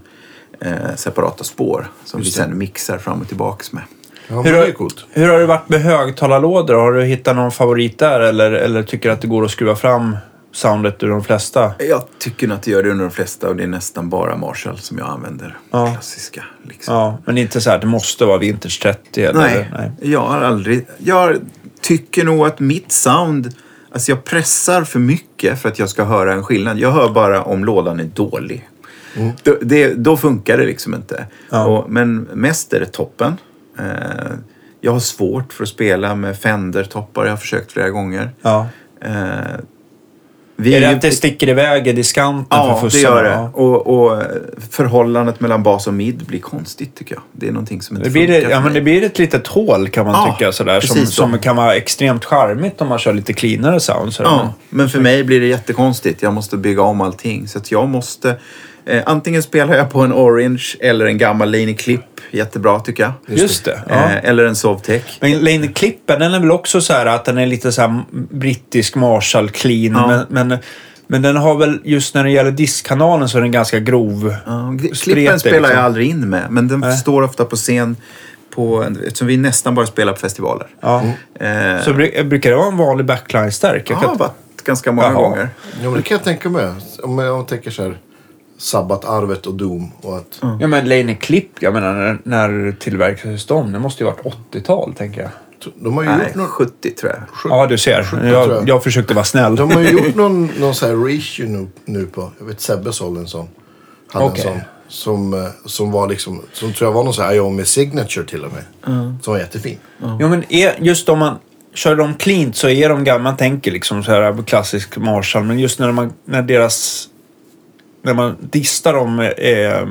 eh, separata spår som vi sen mixar fram och tillbaks med. Ja, Hur har, hur har det varit med högtalarlådor? Har du hittat någon favorit där eller, eller tycker att det går att skruva fram soundet ur de flesta? Jag tycker nog att det gör det under de flesta och det är nästan bara Marshall som jag använder. Ja. Klassiska. Liksom. Ja, men inte så här att det måste vara Vintage 30 eller? Nej, nej. jag har aldrig... Jag tycker nog att mitt sound Alltså jag pressar för mycket för att jag ska höra en skillnad. Jag hör bara om lådan är dålig. Då, det, då funkar det liksom inte. Ja. Och, men mest är det toppen. Eh, jag har svårt för att spela med Fender-toppar. Jag har försökt flera gånger. Ja. Eh, vi Är det ju- att det sticker iväg i diskanten Ja, för det fussarna? gör det. Ja. Och, och förhållandet mellan bas och mid blir konstigt tycker jag. Det är någonting som inte Det blir, funkar det, ja, men det blir ett litet hål kan man Ja, tycka sådär, som, så. som kan vara extremt charmigt om man kör lite cleanare sound. Sådär. Ja, men för mig blir det jättekonstigt. Jag måste bygga om allting. Så att jag måste... Eh, antingen spelar jag på en Orange eller en gammal Laney Clip. Jättebra tycker jag. Just det. Ja. Eh, eller en Sovtech. Men Lane Clippen, den är väl också så här att den är lite så här brittisk Marshall clean. Ja. Men, men, men den har väl, just när det gäller diskkanalen så är den ganska grov. Ja, spretig, Klippen spelar liksom. jag aldrig in med. Men den Nej. står ofta på scen. På, eftersom vi nästan bara spelar på festivaler. Ja. Eh, Så bru- brukar det vara en vanlig backline-stärk? Har kan- varit ganska många Jaha. gånger. Ja, men det kan jag tänka mig. Om jag, om jag tänker så här. Sabbatarvet och Doom och att... Ja men Lane Clip, jag menar när, när tillverkades de? Det måste ju varit 80-tal tänker jag. De har ju Nej, gjort någon... 70 tror jag. Ja du ser, tror jag. jag, jag försökte vara snäll. De har ju gjort någon, någon så här reissue nu, nu på... Jag vet Sebbe sålde en sån. Hade Okej. en sån. Som, eh, som var liksom... Som tror jag var någon sån här Iomi Signature till och med. Som var jättefin. Jo men är, just om man kör dem cleant så är de gamla, man tänker liksom så här klassisk Marshall. Men just när, man, när deras... När man distar dem eh,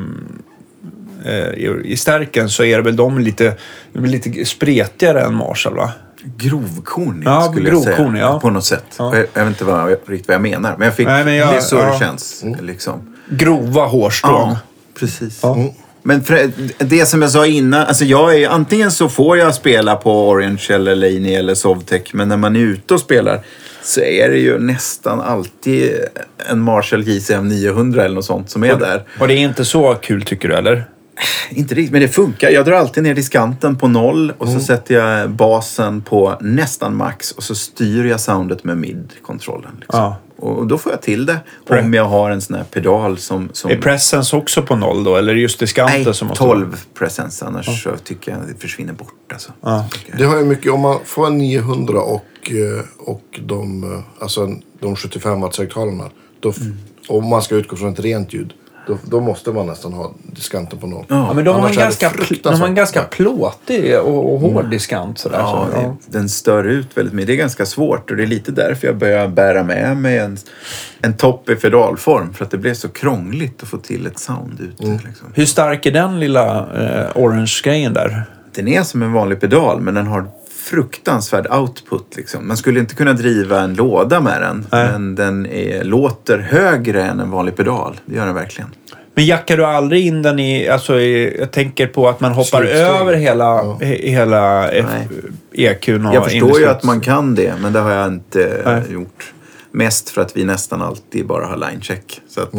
eh, i, stärken så är det väl de lite, lite spretigare än Marshall va? Grovkornig Ja, skulle jag säga. grovkornig, ja. På något sätt. Ja. Jag, jag vet inte vad, riktigt vad jag menar. Men jag fick, Nej, men jag- det är så ja. det känns. Liksom. Grova hårstrån. Precis. Ja. Men det som jag sa innan, alltså jag är, antingen så får jag spela på Orange eller Laney eller Sovtech, men när man är ute och spelar så är det ju nästan alltid en Marshall JCM 900 eller något sånt som är där. Och det är inte så kul tycker du eller? Inte riktigt, men det funkar. Jag drar alltid ner diskanten på noll och så sätter jag basen på nästan max och så styr jag soundet med mid-kontrollen. Liksom. Ja. Och då får jag till det om jag har en sån här pedal som... som Är presence också på noll då? Eller är det just diskanten Nej, som måste 12 presence. Annars så tycker jag det försvinner bort. Alltså. Ja. Det har ju mycket, om man får en 900 och, eh, och de, eh, alltså de 75 watts högtalarna. Då, f- Om man ska utgå från ett rent ljud. Då, då måste man nästan ha diskanten på noll. Ja, men de har, en ganska, de har en ganska plåtig och, och hård diskant. Sådär. Ja, så, det, den stör ut väldigt mycket. Det är ganska svårt och det är lite därför jag börjar bära med mig en, en topp i fedalform. För att det blev så krångligt att få till ett sound ute. Liksom. Hur stark är den lilla eh, orange-grejen där? Den är som en vanlig pedal men den har fruktansvärd output. Liksom. Man skulle inte kunna driva en låda med den. Nej. Men den är, låter högre än en vanlig pedal. Det gör den verkligen. Men jackar du aldrig in den i, alltså i, jag tänker på att man hoppar Slutsteg. över hela, Ja. he, hela F. EQn Jag förstår ju att man kan det men det har jag inte Nej. gjort. Mest för att vi nästan alltid bara har linecheck. Så att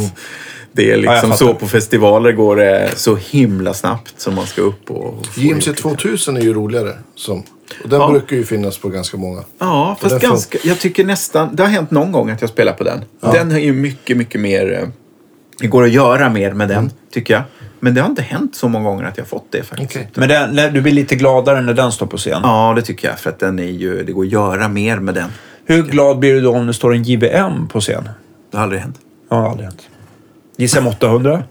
det är Ja, liksom fattar. så på festivaler går det så himla snabbt som man ska upp och, och få JMC gjort det. 2000 är ju roligare. Som, och den Ja. brukar ju finnas på ganska många. Ja, fast ganska, jag tycker nästan, det har hänt någon gång att jag spelar på den. Den är ju mycket, mycket mer, eh, det går att göra mer med den, Mm. tycker jag. Men det har inte hänt så många gånger att jag fått det faktiskt. Okej. Men den, när du blir lite gladare när den står på scen. Ja, det tycker jag. För att den är ju, det går att göra mer med den. Hur glad blir du då om det står en JBM på scen? Det har aldrig hänt. Ja, aldrig hänt. JSM 800?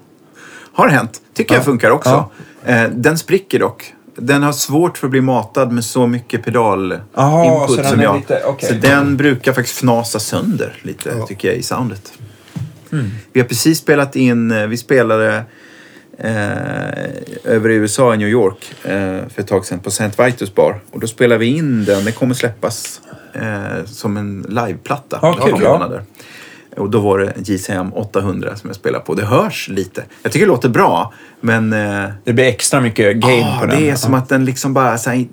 Har hänt. Tycker jag funkar också. Ja. Eh, den spricker dock. Den har svårt för att bli matad med så mycket pedal-input som jag. lite- okej. Så den brukar faktiskt fnasa sönder lite, Ja. tycker jag, i soundet. Mm. Vi har precis spelat in, eh, vi spelade eh, över i USA, i New York, eh, för ett tag sedan på St. Vitus bar. Och då spelade vi in den, den kommer släppas eh, som en liveplatta några ja. Och då var det JCM 800 som jag spelade på. Det hörs lite. Jag tycker det låter bra, men eh, Det blir extra mycket gain ah, på den. det är som att den liksom bara så här,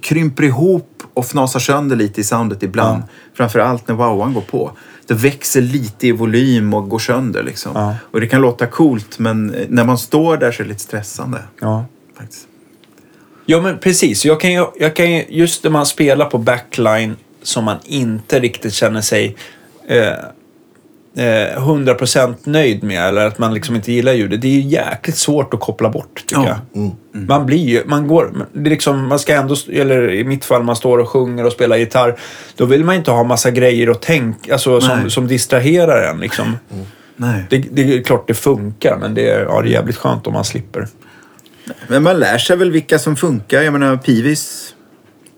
krymper ihop och fnasar sönder lite i soundet ibland. Framförallt när wowan går på. Det växer lite i volym och går sönder liksom. Ja. Och det kan låta coolt, men eh, när man står där så är det lite stressande. Ja. Faktiskt. Ja, men precis. Jag kan ju, jag kan ju, just när man spelar på backline som man inte riktigt känner sig... Eh, eh, 100% nöjd med eller att man liksom inte gillar ljudet. Det är ju jäkligt svårt att koppla bort tycker Ja. jag. Man blir ju, man går, det är liksom, man ska ändå, eller i mitt fall man står och sjunger och spelar gitarr. Då vill man inte ha massa grejer att tänka, alltså som, som distraherar en liksom. Nej. Det, det är klart det funkar men det är, ja, det är jävligt skönt om man slipper. Men man lär sig väl vilka som funkar. Jag menar, Pivis,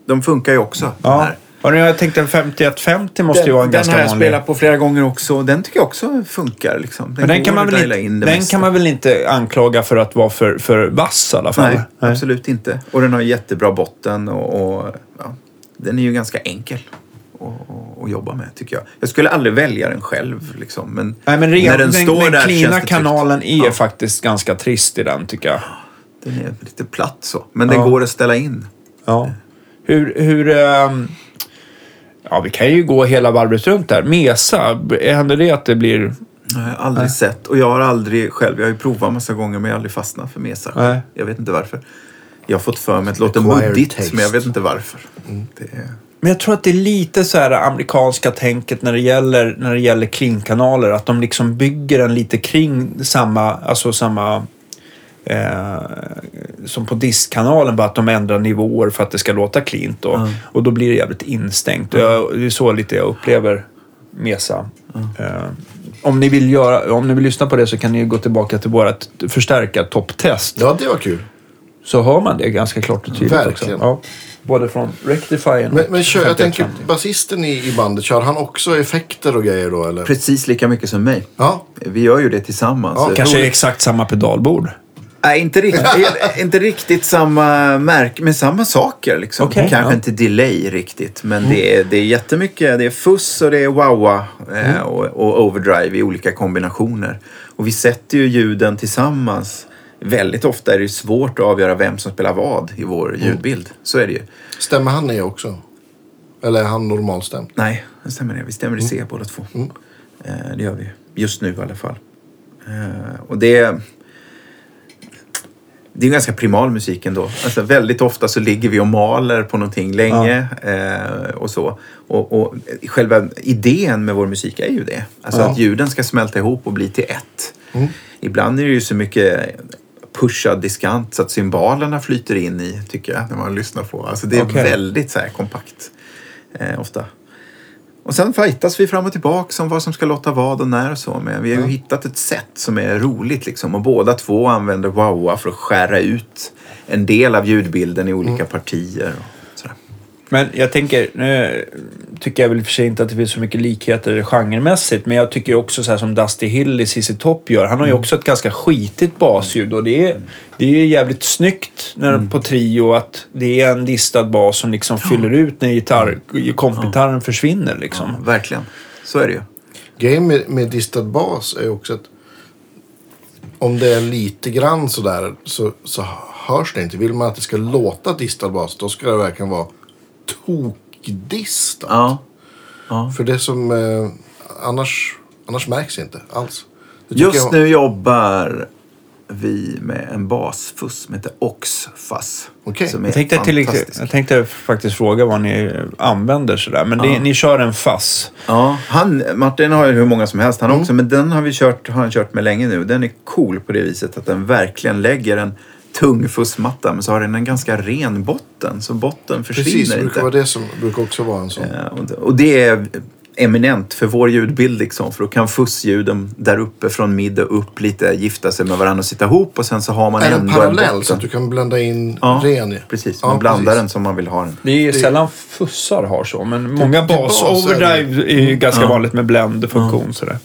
de funkar ju också. Ja. här. Nu, jag tänkte 5150 måste ju vara en den ganska har jag vanlig. spelat på flera gånger också. Den tycker jag också funkar. Liksom. Men den, kan man, väl inte, den kan man väl inte anklaga för att vara för, för vass i alla fall? Nej, absolut inte. Och den har jättebra botten och, och ja, den är ju ganska enkel att, jobba med tycker jag. Jag skulle aldrig välja den själv liksom. Men, Nej, men när den, den, står den där tryggt. kanalen är Ja. faktiskt ganska trist i den tycker jag. Den är lite platt så. Men den Ja. går att ställa in. Ja. Hur, hur ehm, ja vi kan ju gå hela varvet runt där. Mesa, händer det att det blir... Jag har aldrig sett. Och jag har aldrig själv, jag har ju provat massa gånger men jag har aldrig fastnat för mesar. Nej. Jag vet inte varför. Jag har fått för mig att det låter muddigt taste. men jag vet inte varför. Det är... Men jag tror att det är lite så här amerikanska tänket när det gäller, när det gäller clean-kanaler. Att de liksom bygger den lite kring samma, alltså samma eh, som på diskkanalen, bara att de ändrar nivåer för att det ska låta cleant. Och, Ja. och då blir det jävligt instängt. Och jag, det är så lite jag upplever Mesa. Eh, om, ni vill göra, om ni vill lyssna på det så kan ni gå tillbaka till vårt förstärka topptest. Ja, det var kul. Så hör man det ganska klart och tydligt Verkligen. också. Ja. Både från Rectifyern Men, men kör, jag tänker, 5150. basisten i, i bandet, kör han också effekter och grejer då eller? Precis lika mycket som mig. Ja. Vi gör ju det tillsammans. Ja, Kanske exakt samma pedalbord. Nej, inte riktigt, inte riktigt samma märke, men samma saker. Liksom. Okej, Kanske ja. inte delay riktigt, men det, är, det är jättemycket. Det är fuss och det är wowa eh, och, och overdrive i olika kombinationer. Och vi sätter ju ljuden tillsammans. Väldigt ofta är det svårt att avgöra vem som spelar vad i vår ljudbild. Så är det ju. Stämmer han ner också? Eller är han normalstämd? Nej, det stämmer det. Vi stämmer i C båda två. Eh, det gör vi. Just nu i alla fall. Eh, och det... Det är ganska primal musik ändå. Alltså, väldigt ofta så ligger vi och maler på någonting länge eh, och så. Och, och själva idén med vår musik är ju det. Alltså Ja. att ljuden ska smälta ihop och bli till ett. Ibland är det ju så mycket pushad diskant så att cymbalerna flyter in i, tycker jag, när man lyssnar på. Alltså det är Okej. väldigt så här kompakt eh, ofta. Och sen fightas vi fram och tillbaka om vad som ska låta vad och när och så. Men vi har ju hittat ett sätt som är roligt liksom. Och båda två använder wowa för att skära ut en del av ljudbilden i olika partier. Men jag tänker, nu tycker jag väl för sig inte att det finns så mycket likheter genremässigt. Men jag tycker också så här som Dusty Hill i ZZ Top gör. Han har ju också ett ganska skitigt basljud och det är, det är jävligt snyggt när, på trio att det är en distad bas som liksom fyller ut när gitarr, kompgitarren försvinner liksom. Ja, verkligen. Så är det ju. Grejen med, med distad bas är också att om det är lite grann sådär så, så hörs det inte. Vill man att det ska låta distad bas då ska det verkligen vara tokdistat. Ja. ja. För det som eh, annars, annars märks inte alls. Just jag- nu jobbar vi med en basfuss som heter Oxfass. Okej. Som är Jag tänkte, till, jag tänkte faktiskt fråga vad ni använder sådär. Men det, Ja. ni kör en fass. Ja, han, Martin har ju hur många som helst han också. Men den har vi kört, har han kört med länge nu. Den är cool på det viset att den verkligen lägger en tung fussmatta. Men så har den en ganska ren botten. Så botten försvinner Precis, det inte. brukar vara det som brukar också vara en sån. Eh, och det- är eminent för vår ljudbild liksom. För då kan fussljuden där uppe från mid och upp lite gifta sig med varandra och sitta ihop. Och sen så har man Är ändå parallell botten. så att du kan blända in Ja, ren i? Precis, Ja, man blandar precis. den som man vill ha den. Det är sällan fussar har så, men många till bas. bas är det- Overdrive är ju ganska Ja. vanligt med blend-funktion sådär.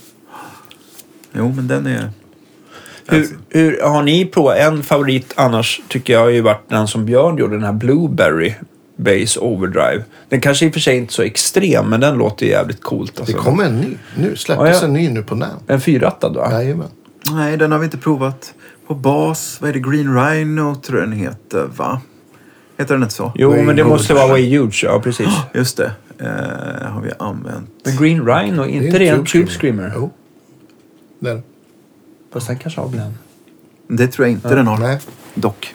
Jo, men den är... Hur, hur, har ni provat? En favorit annars tycker jag har ju varit den som Björn gjorde, den här Blueberry Bass Overdrive. Den kanske i och för sig inte är så extrem, men den låter ju jävligt coolt. Det Alltså. kommer en ny. Nu släpptes Ja, ja. en ny nu på NAM. En fyrrattad va? Jajamän. Nej, den har vi inte provat. På bas, vad är det? Green Rhino tror jag den heter, va? Heter den inte så? Jo, Way men det Huge. måste vara Way Huge, ja precis. Just det. Eh, har vi använt. Men Green Rhino, inte det en Tube Screamer? Jo. Det är det. Fast den kanske har blend. Det tror jag inte den har. Nej. Dock.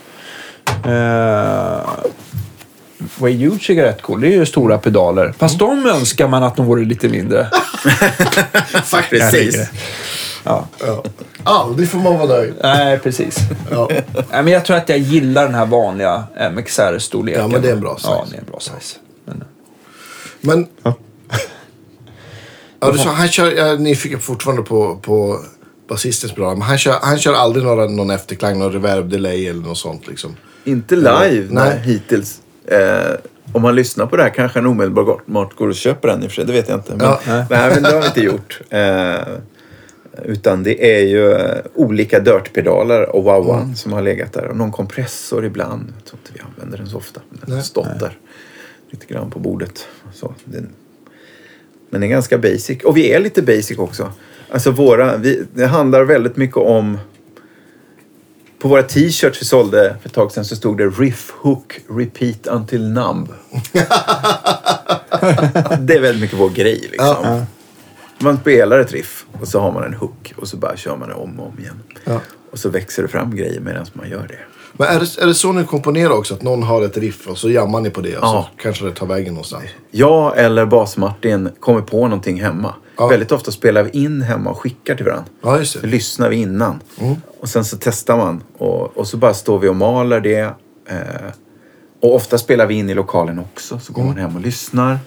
Uh, Way Huge är rätt cool. Det är ju stora pedaler. Fast de önskar man att de vore lite mindre. Faktiskt. Precis. Ja. Ja. Aldrig får man vara nöjd. Nej, precis. Ja. Nej, men jag tror att jag gillar den här vanliga MXR-storleken. Ja, men det är en bra Ja, size. det är en bra size. Men, Men... Ja, du sa, han kör, jag är nyfiken fortfarande på, på basistens bra, men han kör, han kör aldrig några, någon efterklang, någon reverb delay eller något sånt liksom. Inte live Nej. nej. hittills. Eh, om man lyssnar på det här kanske han omedelbart går och köper den i och för sig. Det vet jag inte. Men, Ja. nej. men det har vi inte gjort. Eh, utan det är ju eh, olika Dirt-pedaler och wow Mm. som har legat där. Och någon kompressor ibland. Jag tror inte vi använder den så ofta. Men den har Nej. stått där lite grann på bordet. Så, den, men den är ganska basic. Och vi är lite basic också. Alltså våra, vi, det handlar väldigt mycket om på våra t-shirts vi sålde för ett tag sedan så stod det Riff Hook Repeat Until Numb. det är väldigt mycket vår grej liksom. Ja. Man spelar ett riff och så har man en hook och så bara kör man det om och om igen. Ja. Och så växer det fram grejer medan man gör det. Men är det, är det så ni komponerar också? Att någon har ett riff och så jammar ni på det och Ja. så kanske det tar vägen någonstans? Jag eller Bas-Martin kommer på någonting hemma. Ja. Väldigt ofta spelar vi in hemma och skickar till varandra. Ja, just Så det. lyssnar vi innan. Och sen så testar man. Och, och så bara står vi och maler det. Eh, och ofta spelar vi in i lokalen också. Så går man hem och lyssnar.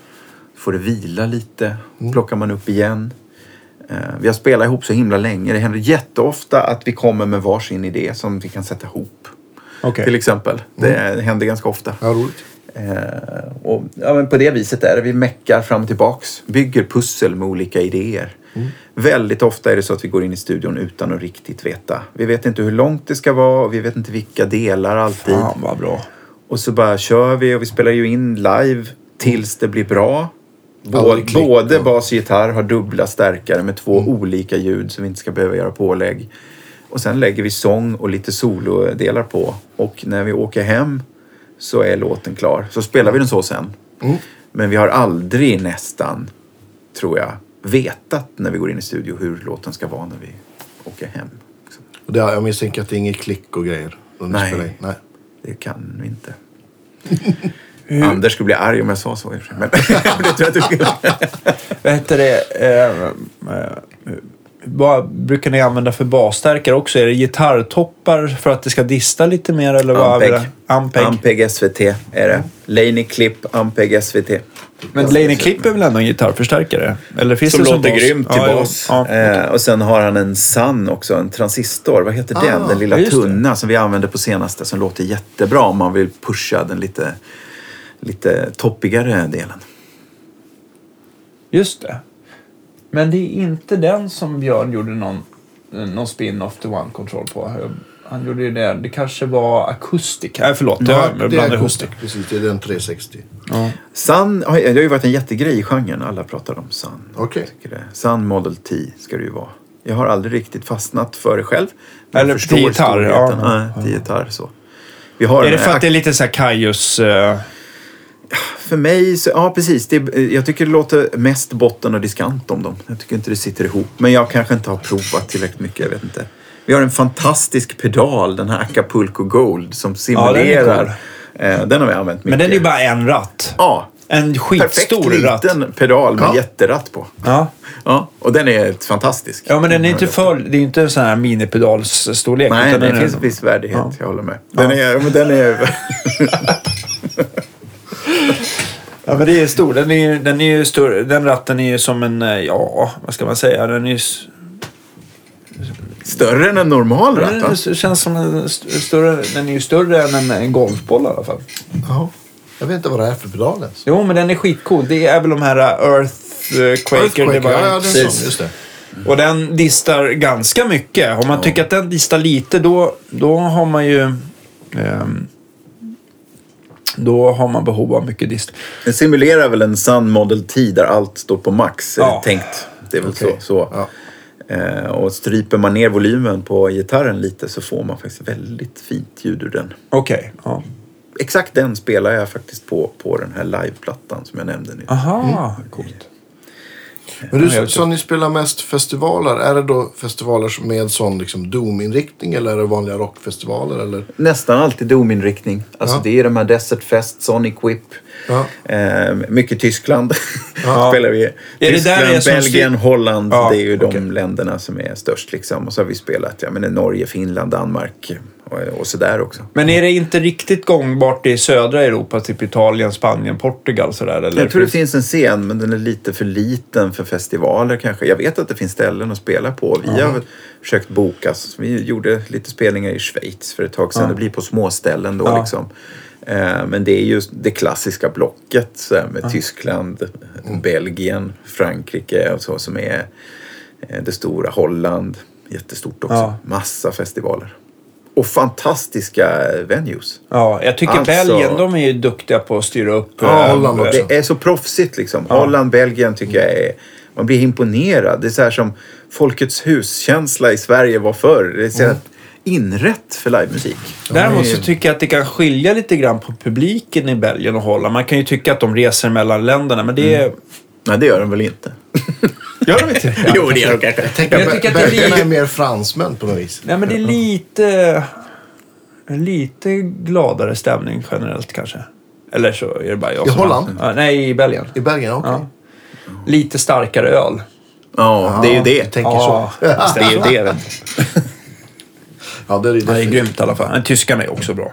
Får det vila lite. Plockar man upp igen. Eh, vi har spelat ihop så himla länge. Det händer jätteofta att vi kommer med varsin idé som vi kan sätta ihop. Okej. Till exempel. Det händer ganska ofta. Ja, roligt. Eh, och, ja, men på det viset är det. Vi meckar fram och tillbaks. Bygger pussel med olika idéer. Väldigt ofta är det så att vi går in i studion utan att riktigt veta. Vi vet inte hur långt det ska vara och vi vet inte vilka delar alltid. Fan vad bra. Och så bara kör vi och vi spelar ju in live tills det blir bra. Både ja. bas och gitarr har dubbla stärkare med två olika ljud så vi inte ska behöva göra pålägg. Och sen lägger vi sång och lite solodelar på. Och när vi åker hem så är låten klar. Så spelar vi den så sen. Men vi har aldrig nästan, tror jag, vetat när vi går in i studio hur låten ska vara när vi åker hem. Och det, jag misstänker att det är inget klick och grejer. Nej. Nej. Det kan vi inte. Anders skulle bli arg om jag sa så. Men det tror jag inte skulle. Vad heter det? Vad brukar ni använda för basstärkare också? Är det gitarrtoppar för att det ska dista lite mer? Eller vad är Ampeg. det? Ampeg. Ampeg SVT är det. Laney Clip, Ampeg SVT. Men Laney Clip är väl ändå en gitarrförstärkare? Eller finns Som det låter bas? grymt till Ja, ja, bas. Ja, eh, och sen har han en Sun också, en transistor. Vad heter den? Ah, Den lilla ja, just det. tunna som vi använder på senaste som låter jättebra om man vill pusha den lite, lite toppigare delen. Just det. Men det är inte den som Björn gjorde någon, någon spin-off till One Control på. Han gjorde ju det. Det kanske var Acoustic. Nej, förlåt. Ja, jag det är blandar ihop akustik. Precis, det är den 360. Ja. Sun har, det har ju varit en jättegrej i genren. Alla pratar om Sun. Okej. Det. Sun Model T ska det ju vara. Jag har aldrig riktigt fastnat för det själv. Eller förstår till gitarr, storheten. ja. Nej, till gitarr så. Vi har Är det för att det är lite så här Kaius... eh, För mig, så, ja precis. Det, jag tycker det låter mest botten och diskant om dem. Jag tycker inte det sitter ihop. Men jag kanske inte har provat tillräckligt mycket, jag vet inte. Vi har en fantastisk pedal, den här Acapulco Gold, som Ja, den är simulerar. cool. Eh, den har vi använt mycket. Men den är ju bara en ratt. Ja, En perfekt skitstor ratt. liten pedal med Ja. jätteratt på. Ja. Ja, och den är fantastisk. ja, men den är inte för... Det är inte en sån här minipedalsstorlek. Nej, utan det är- finns en viss värdighet, Ja. jag håller med. Den är, men den är... Ja, men det är stor. Den är, ju- den är ju större. Den ratten är ju som en... eh, Ja, vad ska man säga? Den är ju... större än en normal ratt, Den va? är- känns som en st- större... Den är ju större än en, en golfboll i alla fall. Jaha. Jag vet inte vad det är för pedal ens. Jo, men den är skitcool. Det är väl de här Earthquaker Earthquaker, ja, ja, det är sån, just det. Och den distar ganska mycket. Om man tycker att den distar lite, då, då har man ju... ehm, då har man behov av mycket dist. Den simulerar väl en Sun Model T där allt står på max, det Ja. tänkt. Det är väl Okej. så. så. Ja. Eh, och stryper man ner volymen på gitarren lite så får man faktiskt väldigt fint ljud ur den. Okej. ja. Exakt den spelar jag faktiskt på, på den här liveplattan som jag nämnde nyss. Aha, coolt. Men du, så ni spelar mest festivaler. Är det då festivaler som med sån liksom Doom-inriktning eller är det vanliga rockfestivaler? Eller? Nästan alltid dominriktning. Alltså Ja. det är de här Desert Fest, Sonic Whip. Ja. Eh, mycket Tyskland Ja. spelar vi. där Tyskland, det som Belgien, styr- Holland. Ja, det är ju de okej. länderna som är störst liksom. Och så har vi spelat ja, men Norge, Finland, Danmark och, och sådär också. Men är det inte riktigt gångbart i södra Europa, typ Italien, Spanien, Portugal sådär? Eller? Jag tror det finns en scen, men den är lite för liten för festivaler kanske. Jag vet att det finns ställen att spela på. Vi har försökt boka. Vi gjorde lite spelningar i Schweiz för ett tag sedan. Ja. Det blir på småställen då Ja. liksom. Eh, Men det är ju det klassiska blocket med Tyskland, Belgien, Frankrike och så som är eh, det stora. Holland, jättestort också. Ja. Massa festivaler. Och fantastiska venues. Ja, jag tycker Alltså- Belgien, de är ju duktiga på att styra upp. Ja, eh, Holland också. Det är så proffsigt liksom. Holland, Belgien tycker jag är... Man blir imponerad. Det är så här som Folkets hus-känsla i Sverige var förr. Det är så här inrätt för livemusik. Däremot så tycker jag att det kan skilja lite grann på publiken i Belgien och Holland. Man kan ju tycka att de reser mellan länderna, men det är... Nej, det gör de väl inte? Gör de inte det? jo, det gör de kanske. Jag att tycker att det är belgarna li- är mer fransmän på något vis. Nej, men det är lite... Lite gladare stämning generellt kanske. Eller så är det bara jag I som... Holland? Ja, nej, i Belgien. I Belgien, okej. Ja. Lite starkare öl. Ja, det är ju det. tänker Ja, så. Det är ju det. vet du. Ja, det är det det är definitivt. grymt i alla fall. Men tyskarna är också bra.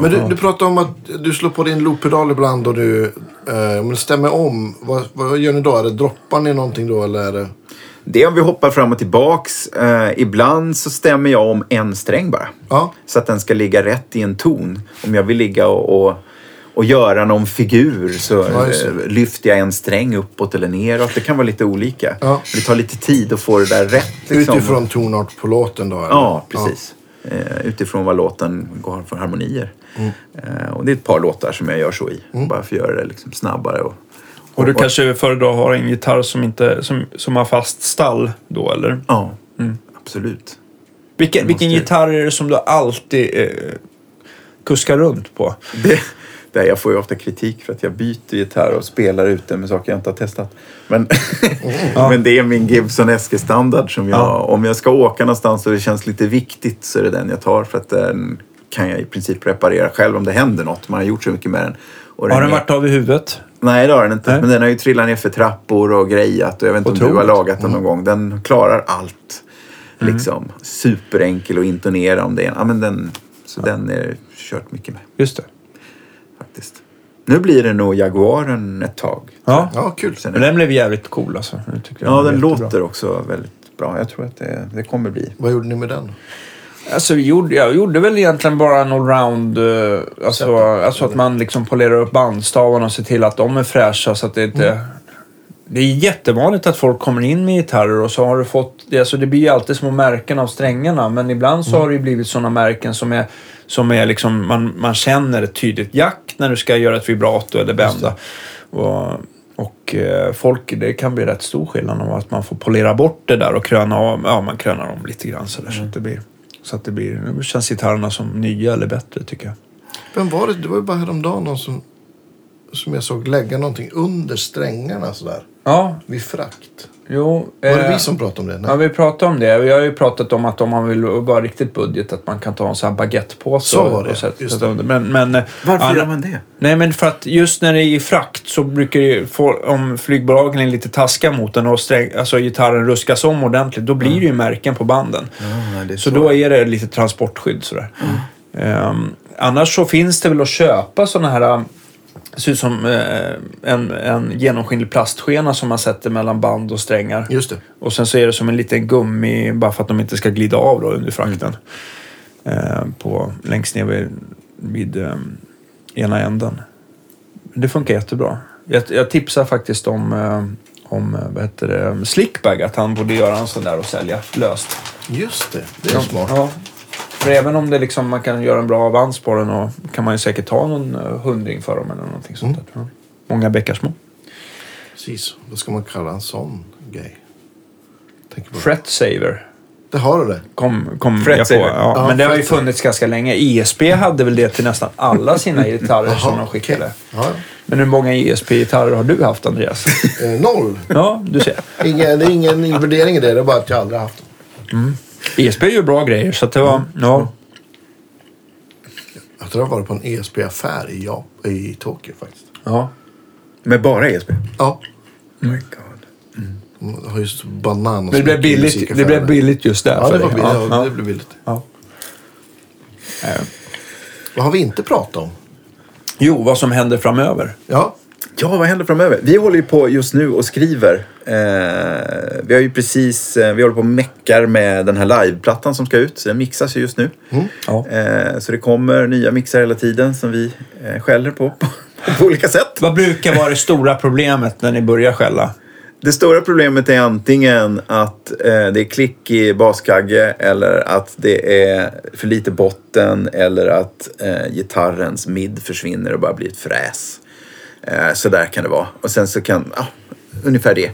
Men du, du pratar om att du slår på din looppedal ibland och du eh, men stämmer om. Vad, vad gör ni då? Är det droppar ni någonting då eller är det... Det är om vi hoppar fram och tillbaks. Eh, ibland så stämmer jag om en sträng bara. Ja. Så att den ska ligga rätt i en ton. Om jag vill ligga och, och, och göra någon figur så Ja, eh, lyfter jag en sträng uppåt eller neråt. Det kan vara lite olika. Ja. Det tar lite tid att få det där rätt. Liksom. Utifrån tonart på låten då? Eller? Ja, precis. Eh, utifrån vad låten går för harmonier. Mm. Eh, och det är ett par låtar som jag gör så i. Bara för att göra det liksom snabbare. Och, Och du och- kanske föredrar att ha en gitarr som, inte, som, som har fast stall då, eller? Ja, Mm. absolut. Vilken, vilken gitarr är det som du alltid eh, kuskar runt på? Det, där jag får ju ofta kritik för att jag byter gitarr och spelar ute med saker jag inte har testat. Men, men det är min Gibson SG-standard som jag, Ja. om jag ska åka någonstans och det känns lite viktigt så är det den jag tar för att den kan jag i princip reparera själv om det händer något. Man har gjort så mycket med den. Och Har den är- varit av i huvudet? Nej, det har den inte. Nej. Men den har ju trillat ner för trappor och grejat och jag vet inte om du har Otroligt. lagat den någon gång. Den klarar allt. Liksom. Superenkel att intonera om det är. Ja, men den, så den är kört mycket med Just det. Nu blir det nog Jaguaren ett tag. Ja. Ja, kul. Sen Men den blev jävligt cool alltså. Tycker ja, den jättebra. låter också väldigt bra. Jag tror att det, det kommer bli. Vad gjorde ni med den? Alltså, vi gjorde, jag gjorde väl egentligen bara en allround... Uh, alltså, alltså att man liksom polerar upp bandstavarna och ser till att de är fräscha så att det inte... Det är jättevanligt att folk kommer in med gitarrer och så har du fått... det- Alltså det blir ju alltid små märken av strängarna men ibland så har det ju blivit sådana märken som är, som är liksom... Man, man känner ett tydligt jack när du ska göra ett vibrato eller bända. Och, och eh, folk, det kan bli rätt stor skillnad om att man får polera bort det där och kröna av. Ja, man krönar om lite grann sådär så att det blir... Så att det blir... Nu känns gitarrerna som nya eller bättre tycker jag. Vem var det? Det var ju bara häromdagen någon som, som jag såg lägga någonting under strängarna sådär. Ja, Vid frakt. jo. Var det eh, vi som pratade om det? Nej. Ja, vi pratade om det. Vi har ju pratat om att om man vill vara riktigt budget att man kan ta en sån här baguettepåse. Så var det, och sätta- just det. Men, men, eh, Varför andra- gör man det? Nej, men för att just när det är i frakt så brukar ju få, om flygbolagen är lite taskiga mot den och sträng, alltså gitarren ruskas om ordentligt, då blir det ju märken på banden. Ja, är Så då är det lite transportskydd sådär. Ehm, annars så finns det väl att köpa sådana här det ser ut som eh, en, en genomskinlig plastskena som man sätter mellan band och strängar. Just det. Och sen så är det som en liten gummi bara för att de inte ska glida av då under frakten. Eh, på, längst ner vid, vid eh, ena änden. Det funkar jättebra. Jag, jag tipsar faktiskt om, om vad heter det, Slickbag, att han borde göra en sån där och sälja löst. Just det. Det är smart. Ja. För även om det liksom, man kan göra en bra avans på den och kan man ju säkert ta någon eh, hundring för dem eller någonting sånt där. tror jag. Många bäckar små. Precis. Vad ska man kalla en sån grej? Fret saver. Det har du det. Kom, kom jag på. Ja, Ja, men det har ju funnits ganska länge. ESP hade väl det till nästan alla sina gitarrer som de skickade. okej. Ja, Men hur många ESP-gitarrer har du haft, Andreas? Eh, noll. Ja, du ser. Ingen, det är ingen invärdering i det. Det är bara att jag aldrig har haft dem. ESP är ju bra grejer, så att det var... Ja. Jag tror jag varit på en ESP-affär i, Jap- i Tokyo faktiskt. ja. Med bara ESP? Ja. Oh my god. De har ju så banan det blev billigt, det blev billigt just där Ja, det var billigt. Ja, Ja, det blev billigt. ja. Vad har vi inte pratat om? Jo, vad som händer framöver. Ja. Ja, vad händer framöver? Vi håller ju på just nu och skriver. Eh, vi har ju precis, eh, vi håller på och meckar med den här liveplattan som ska ut. Så den mixas ju just nu. Ja. Eh, så det kommer nya mixar hela tiden som vi eh, skäller på, på på olika sätt. Vad brukar vara det stora problemet när ni börjar skälla? Det stora problemet är antingen att eh, det är klick i baskagge eller att det är för lite botten eller att eh, gitarrens mid försvinner och bara blir ett fräs. Eh, så där kan det vara. Och sen så kan, ja, ungefär det.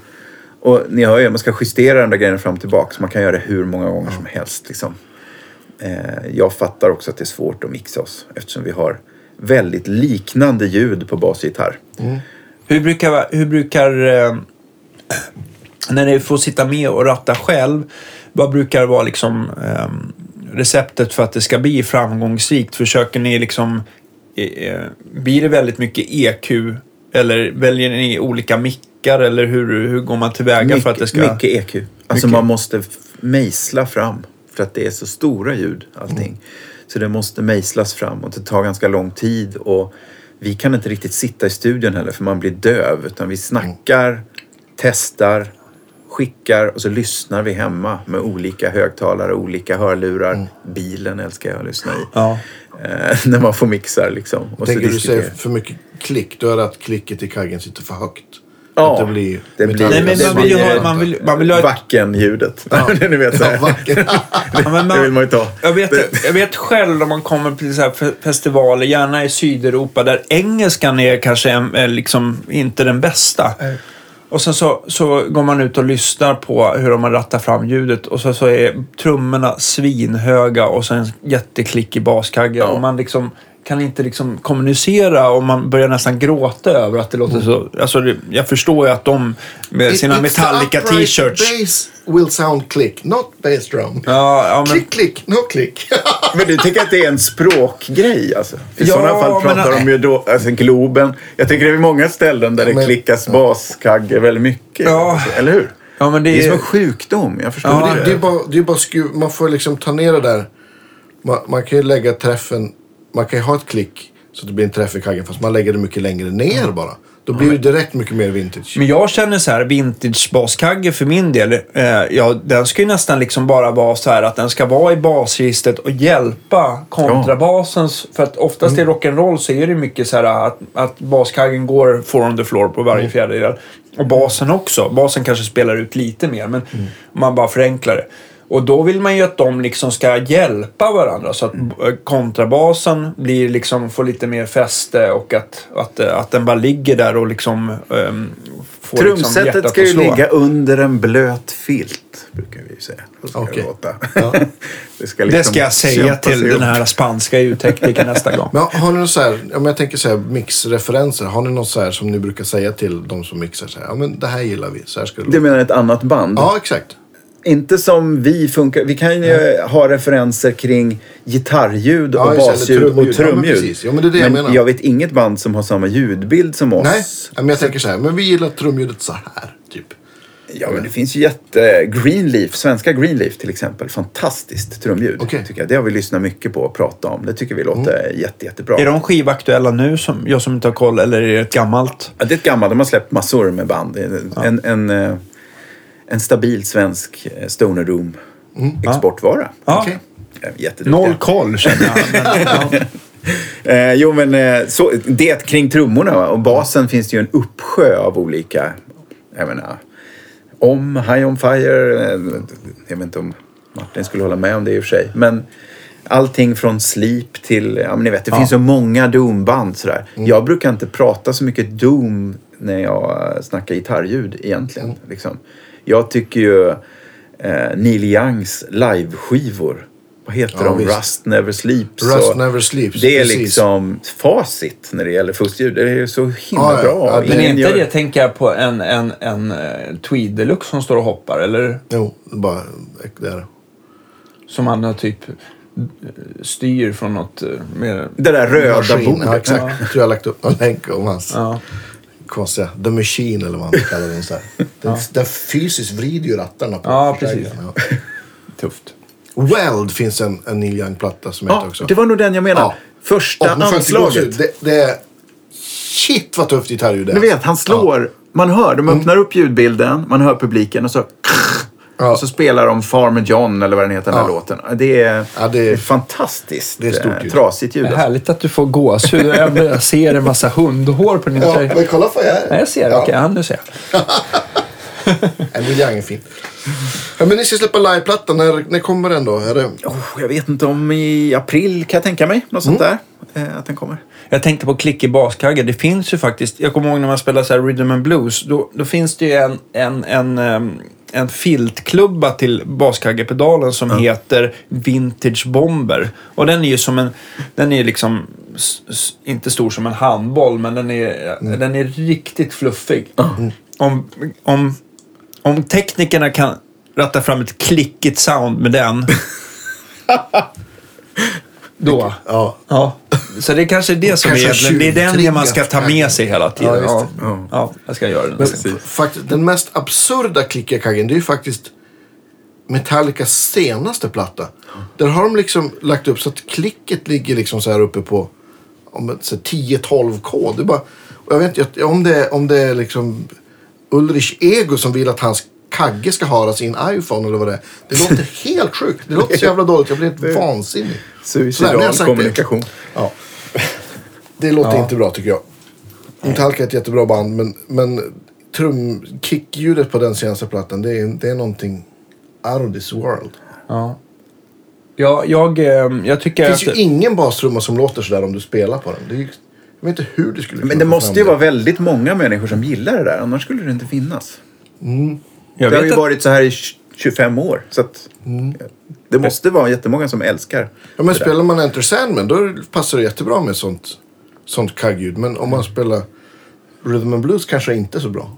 Och ni hör ju, man ska justera den där grejen fram och tillbaka. Så man kan göra det hur många gånger som helst. Liksom. Eh, jag fattar också att det är svårt att mixa oss eftersom vi har väldigt liknande ljud på bas och gitarr. Hur brukar, hur brukar eh, när ni får sitta med och ratta själv, vad brukar vara liksom eh, receptet för att det ska bli framgångsrikt? Försöker ni liksom, blir det väldigt mycket EQ eller väljer ni olika mickar eller hur, hur går man tillväga för att det ska... Mycket EQ. Alltså Mycket. man måste mejsla fram. För att det är så stora ljud allting. Mm. Så det måste mejslas fram och det tar ganska lång tid. Och vi kan inte riktigt sitta i studion heller för man blir döv. Utan vi snackar, testar, skickar och så lyssnar vi hemma med olika högtalare, olika hörlurar. Bilen älskar jag att lyssna i. Mm. Ja. Eh, när man får mixar liksom. Och Tänker så du säger för mycket klick, då är det att klicket i kaggen sitter för högt. Ja, att det blir... det blir- Nej, men man vill ju ha, man vill, man vill ha ett Vacken-ljudet. Ni vet, så här. Ja. Ja, men det vill man ju ta. Jag vet, jag vet själv om man kommer till så festivaler, gärna i Sydeuropa, där engelskan är kanske är liksom inte den bästa. Och sen så, så går man ut och lyssnar på hur de har rattat fram ljudet och så, så är trummorna svinhöga och så en jätteklick i baskagge. Och man liksom kan inte liksom kommunicera och man börjar nästan gråta över att det låter så... Alltså det, jag förstår ju att de med sina Metallica t-shirts... Bass will sound click, not bass drum. Ja, ja, men, Klick, klick, no klick. Men du tycker att det är en språkgrej alltså? I Ja, sådana fall men- pratar de ju då, alltså Globen. Jag tänker det är många ställen där det Men- klickas baskagge väldigt mycket. Ja. Alltså, eller hur? ja, men det, Det är som en är... sjukdom. Jag förstår Ja, det, det. det är bara, det är bara skruv, man får liksom ta ner det där. Man, man kan ju lägga träffen, man kan ju ha ett klick så att det blir en träff i kaggen fast man lägger det mycket längre ner bara. Då blir det direkt mycket mer vintage. Men jag känner så här, vintage baskagge för min del, eh, ja, den ska ju nästan liksom bara vara så här att den ska vara i basregistret och hjälpa kontrabasens. För att oftast i rock'n'roll så är det mycket så här att, att baskaggen går four on the floor på varje fjärdedel. Och basen också. Basen kanske spelar ut lite mer, men om man bara förenklar det. Och då vill man ju att de liksom ska hjälpa varandra så att eh, kontrabasen blir liksom, får lite mer fäste och att, att, eh, att den bara ligger där och liksom um, får liksom Trumsetet ska ju ligga under en blöt filt, brukar vi ju säga. Så ska Okej. det låta. Ja. det, ska Det liksom ska jag säga till den här spanska ljudteknikern nästa gång. Men har ni något så här, om jag tänker så här mixreferenser, har ni något så här som ni brukar säga till de som mixar så här, ja men det här gillar vi, så här ska det Du menar ett annat band? Ja, exakt. Inte som vi funkar. Vi kan ju ha referenser kring gitarrljud Ja, och basljud eller och trumljud. Ja, men trumljud. Ja, men det är det jag menar. jag vet inget band som har samma ljudbild som oss. Nej, men jag tänker så här, men vi gillar trumljudet så här, typ. Ja, men det finns ju jätte... Greenleaf, svenska Greenleaf till exempel. Fantastiskt trumljud. Okej. Tycker jag. Det har vi lyssnat mycket på och pratat om. Det tycker vi låter jätte, jättebra. Är de skivaktuella nu, som jag som inte har koll, eller är det ett gammalt? Ja, det är ett gammalt. De har släppt massor med band. Är En, en, eh, en stabil svensk eh, Stoner Room exportvara. Ja. Jätteduktiga. Noll koll känner jag. Men, ja. Eh, jo, men eh, så, det kring trummorna va? och basen finns det ju en uppsjö av olika, jag menar, om, High On Fire, eh, jag vet inte om Martin skulle hålla med om det i och för sig, men allting från Sleep till, ja men ni vet, det finns så många Doom-band sådär. Jag brukar inte prata så mycket Doom när jag eh, snackar gitarrljud egentligen. Liksom. Jag tycker ju eh, Neil Youngs liveskivor. Vad heter Ja, de? visst. Rust Never Sleeps. Rust och Never Sleeps, Det är precis. liksom facit när det gäller fuskljud. Det är så himla Ja, bra. Ja, det- Men är inte gör- det, tänker jag på en, en, en uh, Tweed Deluxe som står och hoppar, eller? Jo, bara det är det. Som han har typ eh, styr från något eh, mer... Det där röda bordet. Ja, exakt. Jag tror jag har lagt upp någon länk om hans Ja. Konstiga The Machine eller vad man kallar den. Så här. Den, den fysiskt vrider ju rattarna på Ja, precis. Ja. Tufft. Weld finns en, en Neil Young-platta som heter Ja, också. det var nog den jag menade. Ja. Första Och anslaget. Det, det är... Shit vad tufft gitarrljud det är. Ni vet, han slår. Man hör, de öppnar upp ljudbilden, man hör publiken och så... Ja. Och så spelar de Farmer John eller vad den heter, den här Ja. låten. Det är, Ja, det är- är fantastiskt det är stort eh, ljud. trasigt ljud. Det är Alltså. härligt att du får gåshud. Jag jag ser en massa hundhår på din Ja, tröja. men kolla på jag Nej, jag ser det. Okej, ja, nu ser jag. Ja, Neil Young är fin. Ja, men ni ska släppa liveplatta. När, när kommer den då? Är det... Oh, jag vet inte om i april kan jag tänka mig. Något sånt Mm. där. Eh, att den kommer. Jag tänkte på klick i baskagge. Det finns ju faktiskt, jag kommer ihåg när man spelar så här rhythm and blues, då, då finns det ju en, en, en, ehm, en filtklubba till baskaggepedalen som heter Vintage Bomber. Och den är ju som en, den är liksom inte stor som en handboll, men den är, den är riktigt fluffig. Om, om, om teknikerna kan ratta fram ett klickigt sound med den, då. Ja. Ja, så det är kanske är det som är Kanske egentligen, det är den man ska ta med sig hela tiden. Ja, Ja, ja. ja jag ska göra det. Men den mest absurda klickarkaggen det är ju faktiskt Metallicas senaste platta. Där har de liksom lagt upp så att klicket ligger liksom så här uppe på om ett så här 10-12 K. Det är bara, jag vet inte om det, om det är liksom Ulrich Ego som vill att hans kagge ska höra sin iPhone eller vad det är. Det låter helt sjukt. Det låter så jävla dåligt. Jag blir helt vansinnig. Suicidal sagt det. kommunikation. Ja. Det låter Ja. inte bra tycker jag. Metallica är ett jättebra band men, men trum, kickljudet på den senaste plattan det är, det är någonting out of this world. Ja. Ja, jag, eh, jag tycker Det finns ju att... ingen bastrumma som låter sådär om du spelar på den. Det är, ju- jag vet inte hur du skulle Men det måste ju vara väldigt många människor som gillar det där. Annars skulle det inte finnas. Jag det har ju att, varit så här i 25 år. Så att Det måste vara jättemånga som älskar Ja, men spelar man Enter Sandman då passar det jättebra med sånt, sånt kaggljud. Men om man spelar Rhythm and Blues kanske inte är så bra.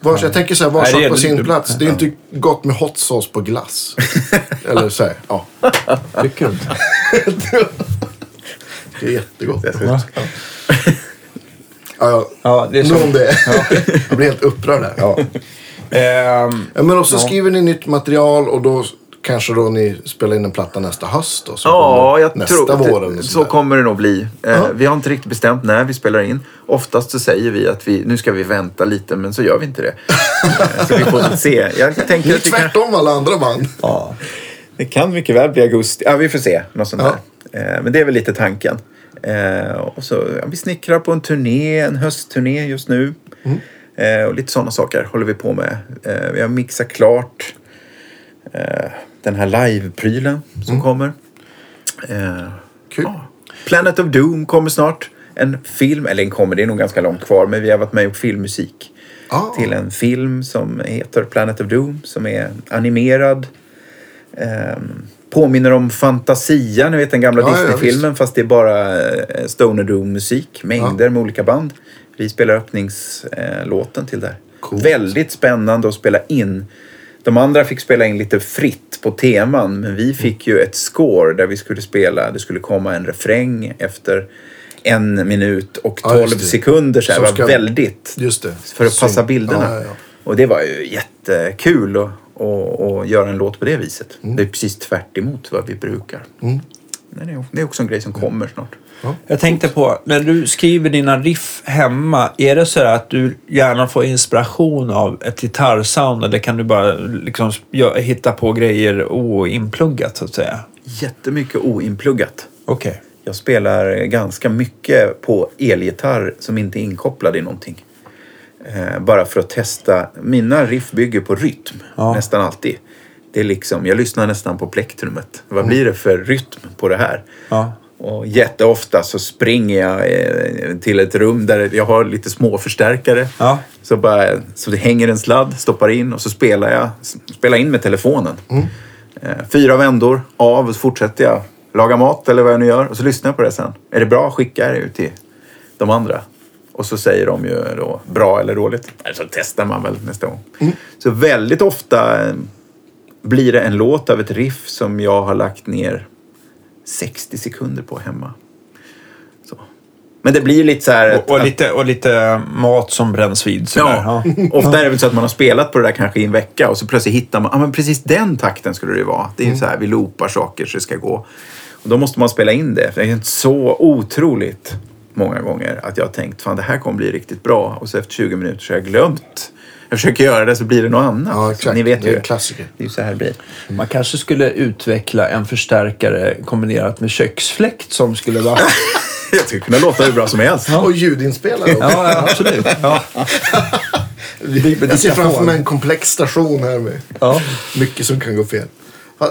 Var, Jag tänker så här, var Nej, det sak är- på sin plats. Det är inte gott med hot sauce på glass. Eller så här, ja. tycker du inte? Det är jättegott. Det är så- Ja, ja. Ja, det är så. om det. Jag blir helt upprörd här. Ja. Ja, men också Ja. skriver ni nytt material och då kanske då ni spelar in en platta nästa höst då? Ja, jag nästa tror vår eller det, så kommer det nog bli. Eh, Ja. Vi har inte riktigt bestämt när vi spelar in. Oftast så säger vi att vi, nu ska vi vänta lite, men så gör vi inte det. Eh, så vi får se. Jag Ni tänker är att det kan, tvärtom alla andra band. ja. det kan mycket väl bli augusti. Ja, vi får se. Något sånt Ja. där. Eh, Men det är väl lite tanken. Eh, Och så, ja, vi snickrar på en turné, en höstturné just nu. Mm. Och lite sådana saker håller vi på med. Vi har mixat klart eh, den här live-prylen som Mm. kommer. Eh, Kul. Ja. Planet of Doom kommer snart. En film, eller en kommer, det är nog ganska långt kvar, men vi har varit med och gjort filmmusik. Ah. Till en film som heter Planet of Doom, som är animerad. Ehm, påminner om Fantasia, ni vet den gamla Ja, ja, Disney-filmen, fast det är bara eh, Stoner Doom-musik. Mängder med olika band. Vi spelar öppningslåten till det. Coolt. Väldigt spännande att spela in. De andra fick spela in lite fritt på teman, men vi fick ju ett score där vi skulle spela, det skulle komma en refräng efter en minut och Ja, 12 just det. sekunder. Så här, ska- väldigt för att passa bilderna. Ja, ja, ja. Och det var ju jättekul att, att, att göra en låt på det viset. Mm. Det är precis tvärt vad vi brukar. Men det är- det är också en grej som kommer snart. Jag tänkte på, när du skriver dina riff hemma, är det så att du gärna får inspiration av ett gitarrsound eller kan du bara liksom hitta på grejer oinpluggat så att säga? Jättemycket oinpluggat. Okej. Jag spelar ganska mycket på elgitarr som inte är inkopplad i någonting. Eh, bara för att testa. Mina riff bygger på rytm, Ja. nästan alltid. Det är liksom, jag lyssnar nästan på plektrumet. Vad blir det för rytm på det här? Ja. Och jätteofta så springer jag eh, till ett rum där jag har lite små förstärkare. Ja. Så, bara, så det hänger en sladd, stoppar in och så spelar jag spelar in med telefonen. Eh, Fyra vändor av och så fortsätter jag laga mat eller vad jag nu gör. Och så lyssnar jag på det sen. Är det bra, skickar jag det ut till de andra. Och så säger de ju då bra eller dåligt. Så testar man väl nästa gång. Så väldigt ofta eh, blir det en låt av ett riff som jag har lagt ner 60 sekunder på hemma. Så. Men det blir lite så här... Och, och, lite, och lite mat som bränns vid. Ja. Ofta är det väl så att man har spelat på det där kanske i en vecka och så plötsligt hittar man, ja men precis den takten skulle det vara. Det är ju så här, vi loopar saker så det ska gå. Och då måste man spela in det. Det är inte så otroligt många gånger att jag har tänkt, fan det här kommer bli riktigt bra. Och så efter 20 minuter så har jag glömt. Jag försöker göra det så blir det något annat. Ja, exakt. Ni vet Det är ju. en klassiker. Det är ju så här det blir. Man kanske skulle utveckla en förstärkare kombinerat med köksfläkt som skulle vara... Jag skulle kunna låta hur bra som helst. Och ljudinspelare också. Ja, ja, absolut. Ja. Jag ser framför mig en komplex station här med Ja. mycket som kan gå fel.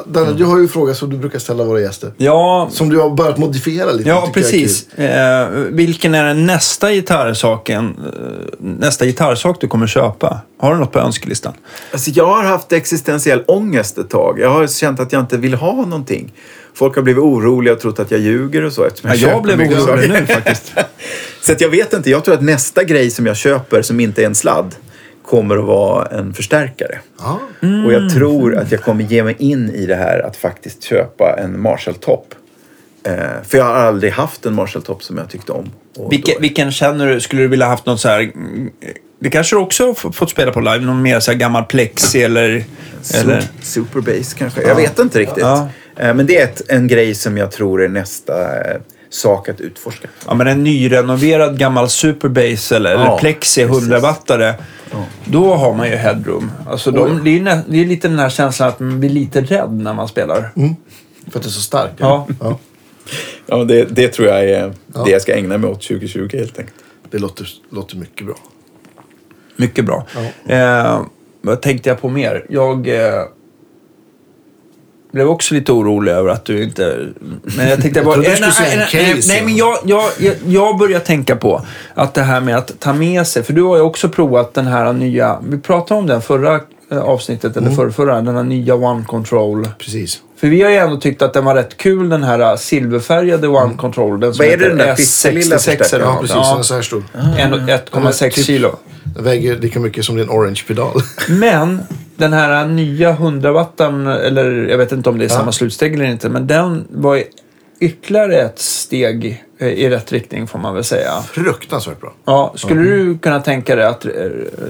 Danne, du har ju en fråga som du brukar ställa våra gäster. Ja, Som du har börjat modifiera lite. ja jag precis. Eh, vilken är nästa gitarrsaken, eh, nästa gitarrsak du kommer köpa? Har du något på önskelistan? Alltså jag har haft existentiell ångest ett tag. Jag har känt att jag inte vill ha någonting. Folk har blivit oroliga och trott att jag ljuger och så. eftersom Ja, jag blev orolig nu faktiskt. Så att jag vet inte. Jag tror att nästa grej som jag köper som inte är en sladd kommer att vara en förstärkare. Ja. Och jag tror att jag kommer ge mig in i det här att faktiskt köpa en Marshall-topp. Eh, för jag har aldrig haft en Marshall-topp som jag tyckte om. Och Vilken, då- vilken känner du? Skulle du vilja haft något så här... mm, Det kanske du också har fått spela på live? Någon mer så här gammal plexi eller... eller? Su- Superbass kanske? Jag vet inte riktigt. Ja. Eh, Men det är ett, en grej som jag tror är nästa eh, sak att utforska. Ja, men en nyrenoverad gammal Superbass eller, eller Ja, Plexi precis. 100-wattare. Då har man ju headroom. Alltså de, det, är, nä- det är lite den här känslan att man blir lite rädd när man spelar. För att det är så starkt. Ja. ja. Ja, det, det tror jag är Ja. det jag ska ägna mig åt 2020 helt enkelt. Det låter, låter mycket bra. Mycket bra. Eh, vad tänkte jag på mer? Jag eh, blev också lite orolig över att du inte... Men jag tänkte bara... nej, säga en nej, case, nej, men jag, jag, jag, jag börjar tänka på att det här med att ta med sig... För du har ju också provat den här nya... Vi pratade om den förra eh, avsnittet, eller förra, förra, den här nya One Control. Precis. För vi har ju ändå tyckt att den var rätt kul, den här uh, silverfärgade One Control. Den som Vad är det den där pisselilla S66 eller? Ja, precis. Ja, Den är så här stor. en- 1,6 Typ- kilo. Den väger lika mycket som din orange-pedal. Men den här nya 100 wattan, eller jag vet inte om det är samma slutsteg eller inte, men den var ytterligare ett steg eh, i rätt riktning får man väl säga. Fruktansvärt bra. Ja, skulle du kunna tänka dig att eh,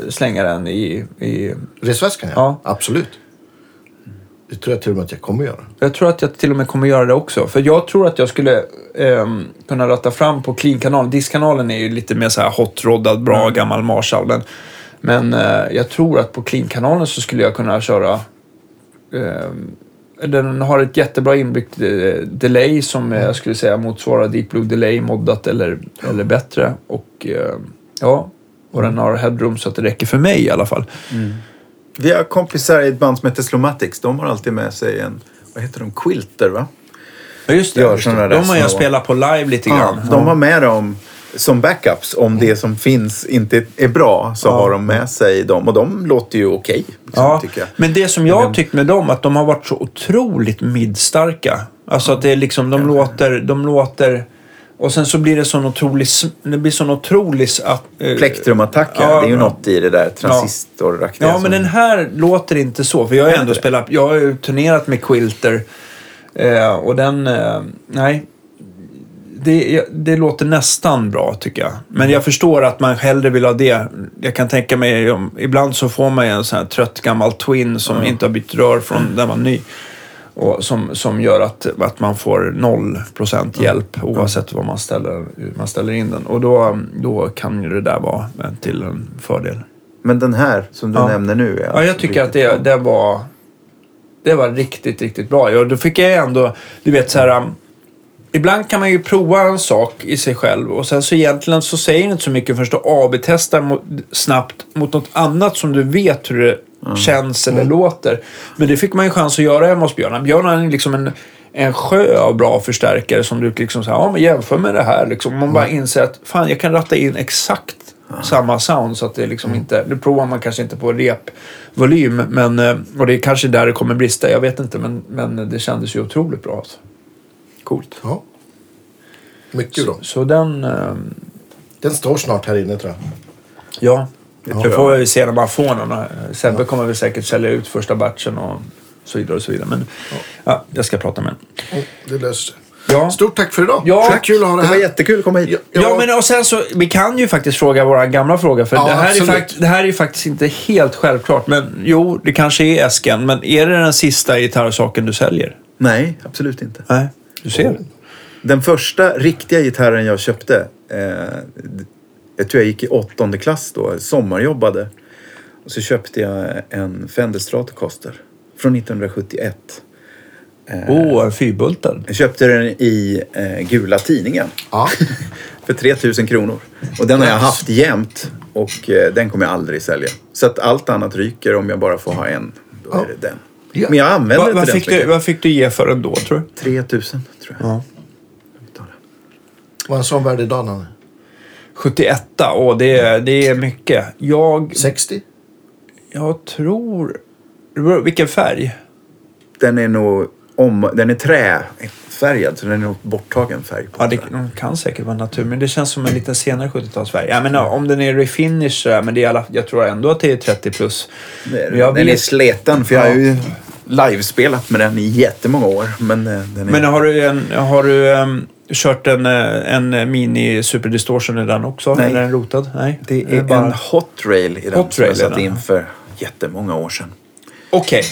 slänga den i, i... Resväskan, ja. Ja. Absolut. Det tror jag till och med att jag kommer göra. Jag tror att jag till och med kommer göra det också. För jag tror att jag skulle ehm, kunna ratta fram på Clean-kanalen. Diskkanalen är ju lite mer så här hot-roddad, bra gammal Marshall. Men, men eh, jag tror att på Clean-kanalen så skulle jag kunna köra ehm, den har ett jättebra inbyggt eh, delay som eh, jag skulle säga motsvarar Deep Blue Delay moddat eller, eller bättre. Och eh, ja, och den har headroom så att det räcker för mig i alla fall. Vi har kompisar i ett band som heter Slomatics. De har alltid med sig en, vad heter de, quilter va? Ja, just det. Gör Just det. De har jag spelat på live lite grann. Ja, de har med dem som backups. Om det som finns inte är bra så har de med sig dem. Och de låter ju okej, liksom, Ja, tycker jag. men det som jag har tyckt med dem, att de har varit så otroligt midstarka. Alltså att det är liksom, de låter, de låter... Och sen så blir det sån otrolig, det blir sån otrolig... att, eh, Plektrumattack, ja, Ja, det är ju ja. något i det där transistoraktiga. Ja, men som- den här låter inte så. För jag har Är ändå spelat, jag har ju turnerat med Quilter. Eh, och den, eh, nej. Det, det låter nästan bra tycker jag. Men jag förstår att man hellre vill ha det. Jag kan tänka mig, ibland så får man en sån här trött gammal Twin som inte har bytt rör från den var ny. Och som, som gör att, att man får 0% hjälp oavsett vad man ställer, man ställer in den. Och då, då kan ju det där vara till en fördel. Men den här som du Ja. nämner nu är Ja, jag tycker att det, det var... Det var riktigt, riktigt bra. Ja, då fick jag ändå, du vet så här... Ibland kan man ju prova en sak i sig själv och sen så egentligen så säger det inte så mycket förrän du AB-testar mot, snabbt mot något annat som du vet hur det känns eller låter. Men det fick man ju chans att göra hemma hos Björn. Björn har liksom en, en sjö av bra förstärkare som du liksom säger, ja men jämför med det här liksom. Man bara inser att fan jag kan ratta in exakt samma sound så att det liksom inte, nu provar man kanske inte på repvolym men, eh, och det är kanske där det kommer brista, jag vet inte men, men det kändes ju otroligt bra. Alltså. Coolt. Ja. Mycket bra. Så den, eh, Den står snart här inne tror jag. ja. Det tror får vi se när man får den. Sebbe kommer väl säkert sälja ut första batchen och så vidare och så vidare. Men ja, jag ska prata med honom. Det löser sig. Ja. Stort tack för idag. Ja. Så kul att ha det Det var här. jättekul att komma hit. Ja, Ja, men och sen så, vi kan ju faktiskt fråga våra gamla fråga. För Ja, det, här är absolut. fakt, det här är ju faktiskt inte helt självklart. Men jo, det kanske är äsken. Men är det den sista gitarrsaken du säljer? Nej, absolut inte. Nej, du ser. Den första riktiga gitarren jag köpte, eh, jag tror jag gick i åttonde klass då, sommarjobbade. Och så köpte jag en Fender Stratocaster från 1971. Åh, oh, en fyrbultad. Jag köpte den i eh, gula tidningen Ja. för 3000 kronor. Och den har jag haft jämt och eh, den kommer jag aldrig sälja. Så att allt annat ryker om jag bara får ha en. Då är det den. Men jag använder Va, inte vad, den fick så mycket. du, vad fick du ge för den då, tror du? 3000 tror jag. Ja. är en sån värd idag, Nanne? 71, åh, det, är- det är mycket. Jag, 60? jag tror... det beror- Vilken färg? Den är nog om, den är träfärgad så den är nog borttagen färg på. Ja, det tror jag. de kan säkert vara natur, men det känns som en lite senare 70-talsfärg. Jag menar, om den är refinish men det är alla, jag tror ändå att det är 30 plus. Det är- den är vet- sleten för jag har ju livespelat med den i jättemånga år. Men eh, den är... Men har du, en, har du ehm, kört en, eh, en mini super distortion i den också? Nej. Eller en rotad? Nej. det är bara- en hot rail i den Hot som jag rail är satte den. in för jättemånga år sedan. Okej.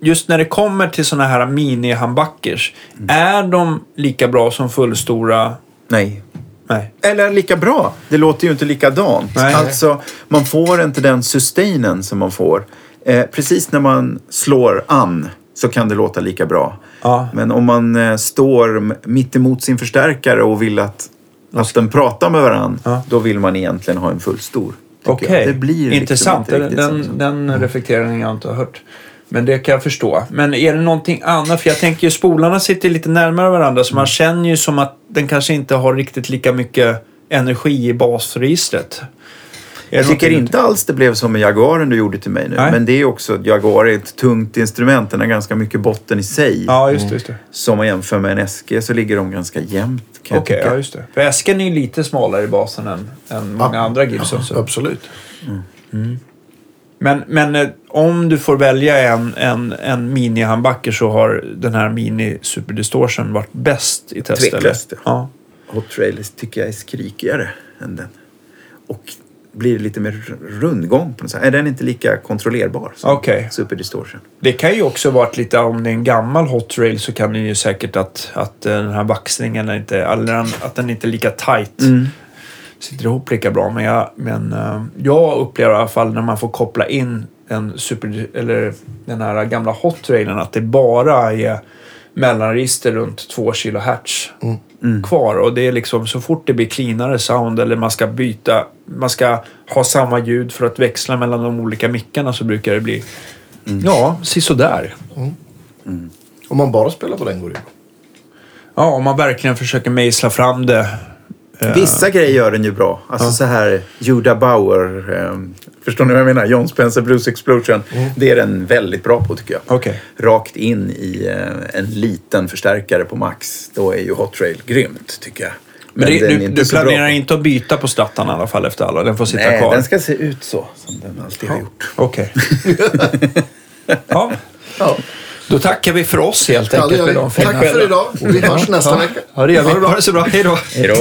Just när det kommer till såna här mini-handbackers, Mm. är de lika bra som fullstora? Nej. Nej. Eller lika bra. Det låter ju inte likadant. Nej. Alltså, man får inte den sustainen som man får. Eh, precis när man slår an så kan det låta lika bra. Ja. Men om man eh, står mitt emot sin förstärkare och vill att, att den pratar med varandra, Ja. då vill man egentligen ha en fullstor. Okej. Det blir intressant. Liksom den den, den reflekteringen har jag inte hört. Men det kan jag förstå. Men är det någonting annat? För jag tänker ju spolarna sitter lite närmare varandra så man känner ju som att den kanske inte har riktigt lika mycket energi i basregistret. Jag tycker inte alls det blev som med Jaguaren du gjorde till mig nu. Nej. Men det är också, Jaguar är ett tungt instrument. Den har ganska mycket botten i sig. Ja, just det. Just det. Som man jämför med en SG så ligger de ganska jämnt kan jag tycka. ja just det. För äsken är ju lite smalare i basen än, än många Ja. andra Gibson. Så. Absolut. Men, men eh, om du får välja en, en, en mini-handbacker så har den här mini Super Distortion varit bäst i test? Tveklöst, ja. Hot Trailers tycker jag är skrikigare än den. Och blir lite mer rundgång på något sätt. Är den inte lika kontrollerbar som Okej. Super Distortion? Det kan ju också varit lite, om det är en gammal Hot Rail så kan det ju säkert att, att eh, den här vaxningen är inte, eller att den inte är lika tight. Mm. Sitter ihop lika bra. Men, jag, men eh, jag upplever i alla fall när man får koppla in en super, eller den här gamla Hot Railen att det bara är mellanregister runt 2 kHz kvar. Och det är liksom så fort det blir cleanare sound eller man ska byta, man ska ha samma ljud för att växla mellan de olika mickarna så brukar det bli Ja, sisådär. Om man bara spelar på den går det. Ja, om man verkligen försöker mejsla fram det. Eh, Vissa grejer gör den ju bra. Alltså så här Judah Bauer. ehm, förstår ni vad jag menar? John Spencer Blues Explosion. Det är den väldigt bra på tycker jag. Okej. Rakt in i eh, en liten förstärkare på max. Då är ju Hot Rail grymt tycker jag. Men det, den är du, du planerar inte att byta på slattan i alla fall efter alla? Den får sitta Nej, kvar? den ska se ut så som den alltid har gjort. Okej. ja, Ja. Då tackar vi för oss helt Ja, enkelt. fina Tack för idag. Vi hörs nästa Ja. vecka. Ja, det gör vi. Ha det så bra. Hej då. Hej då.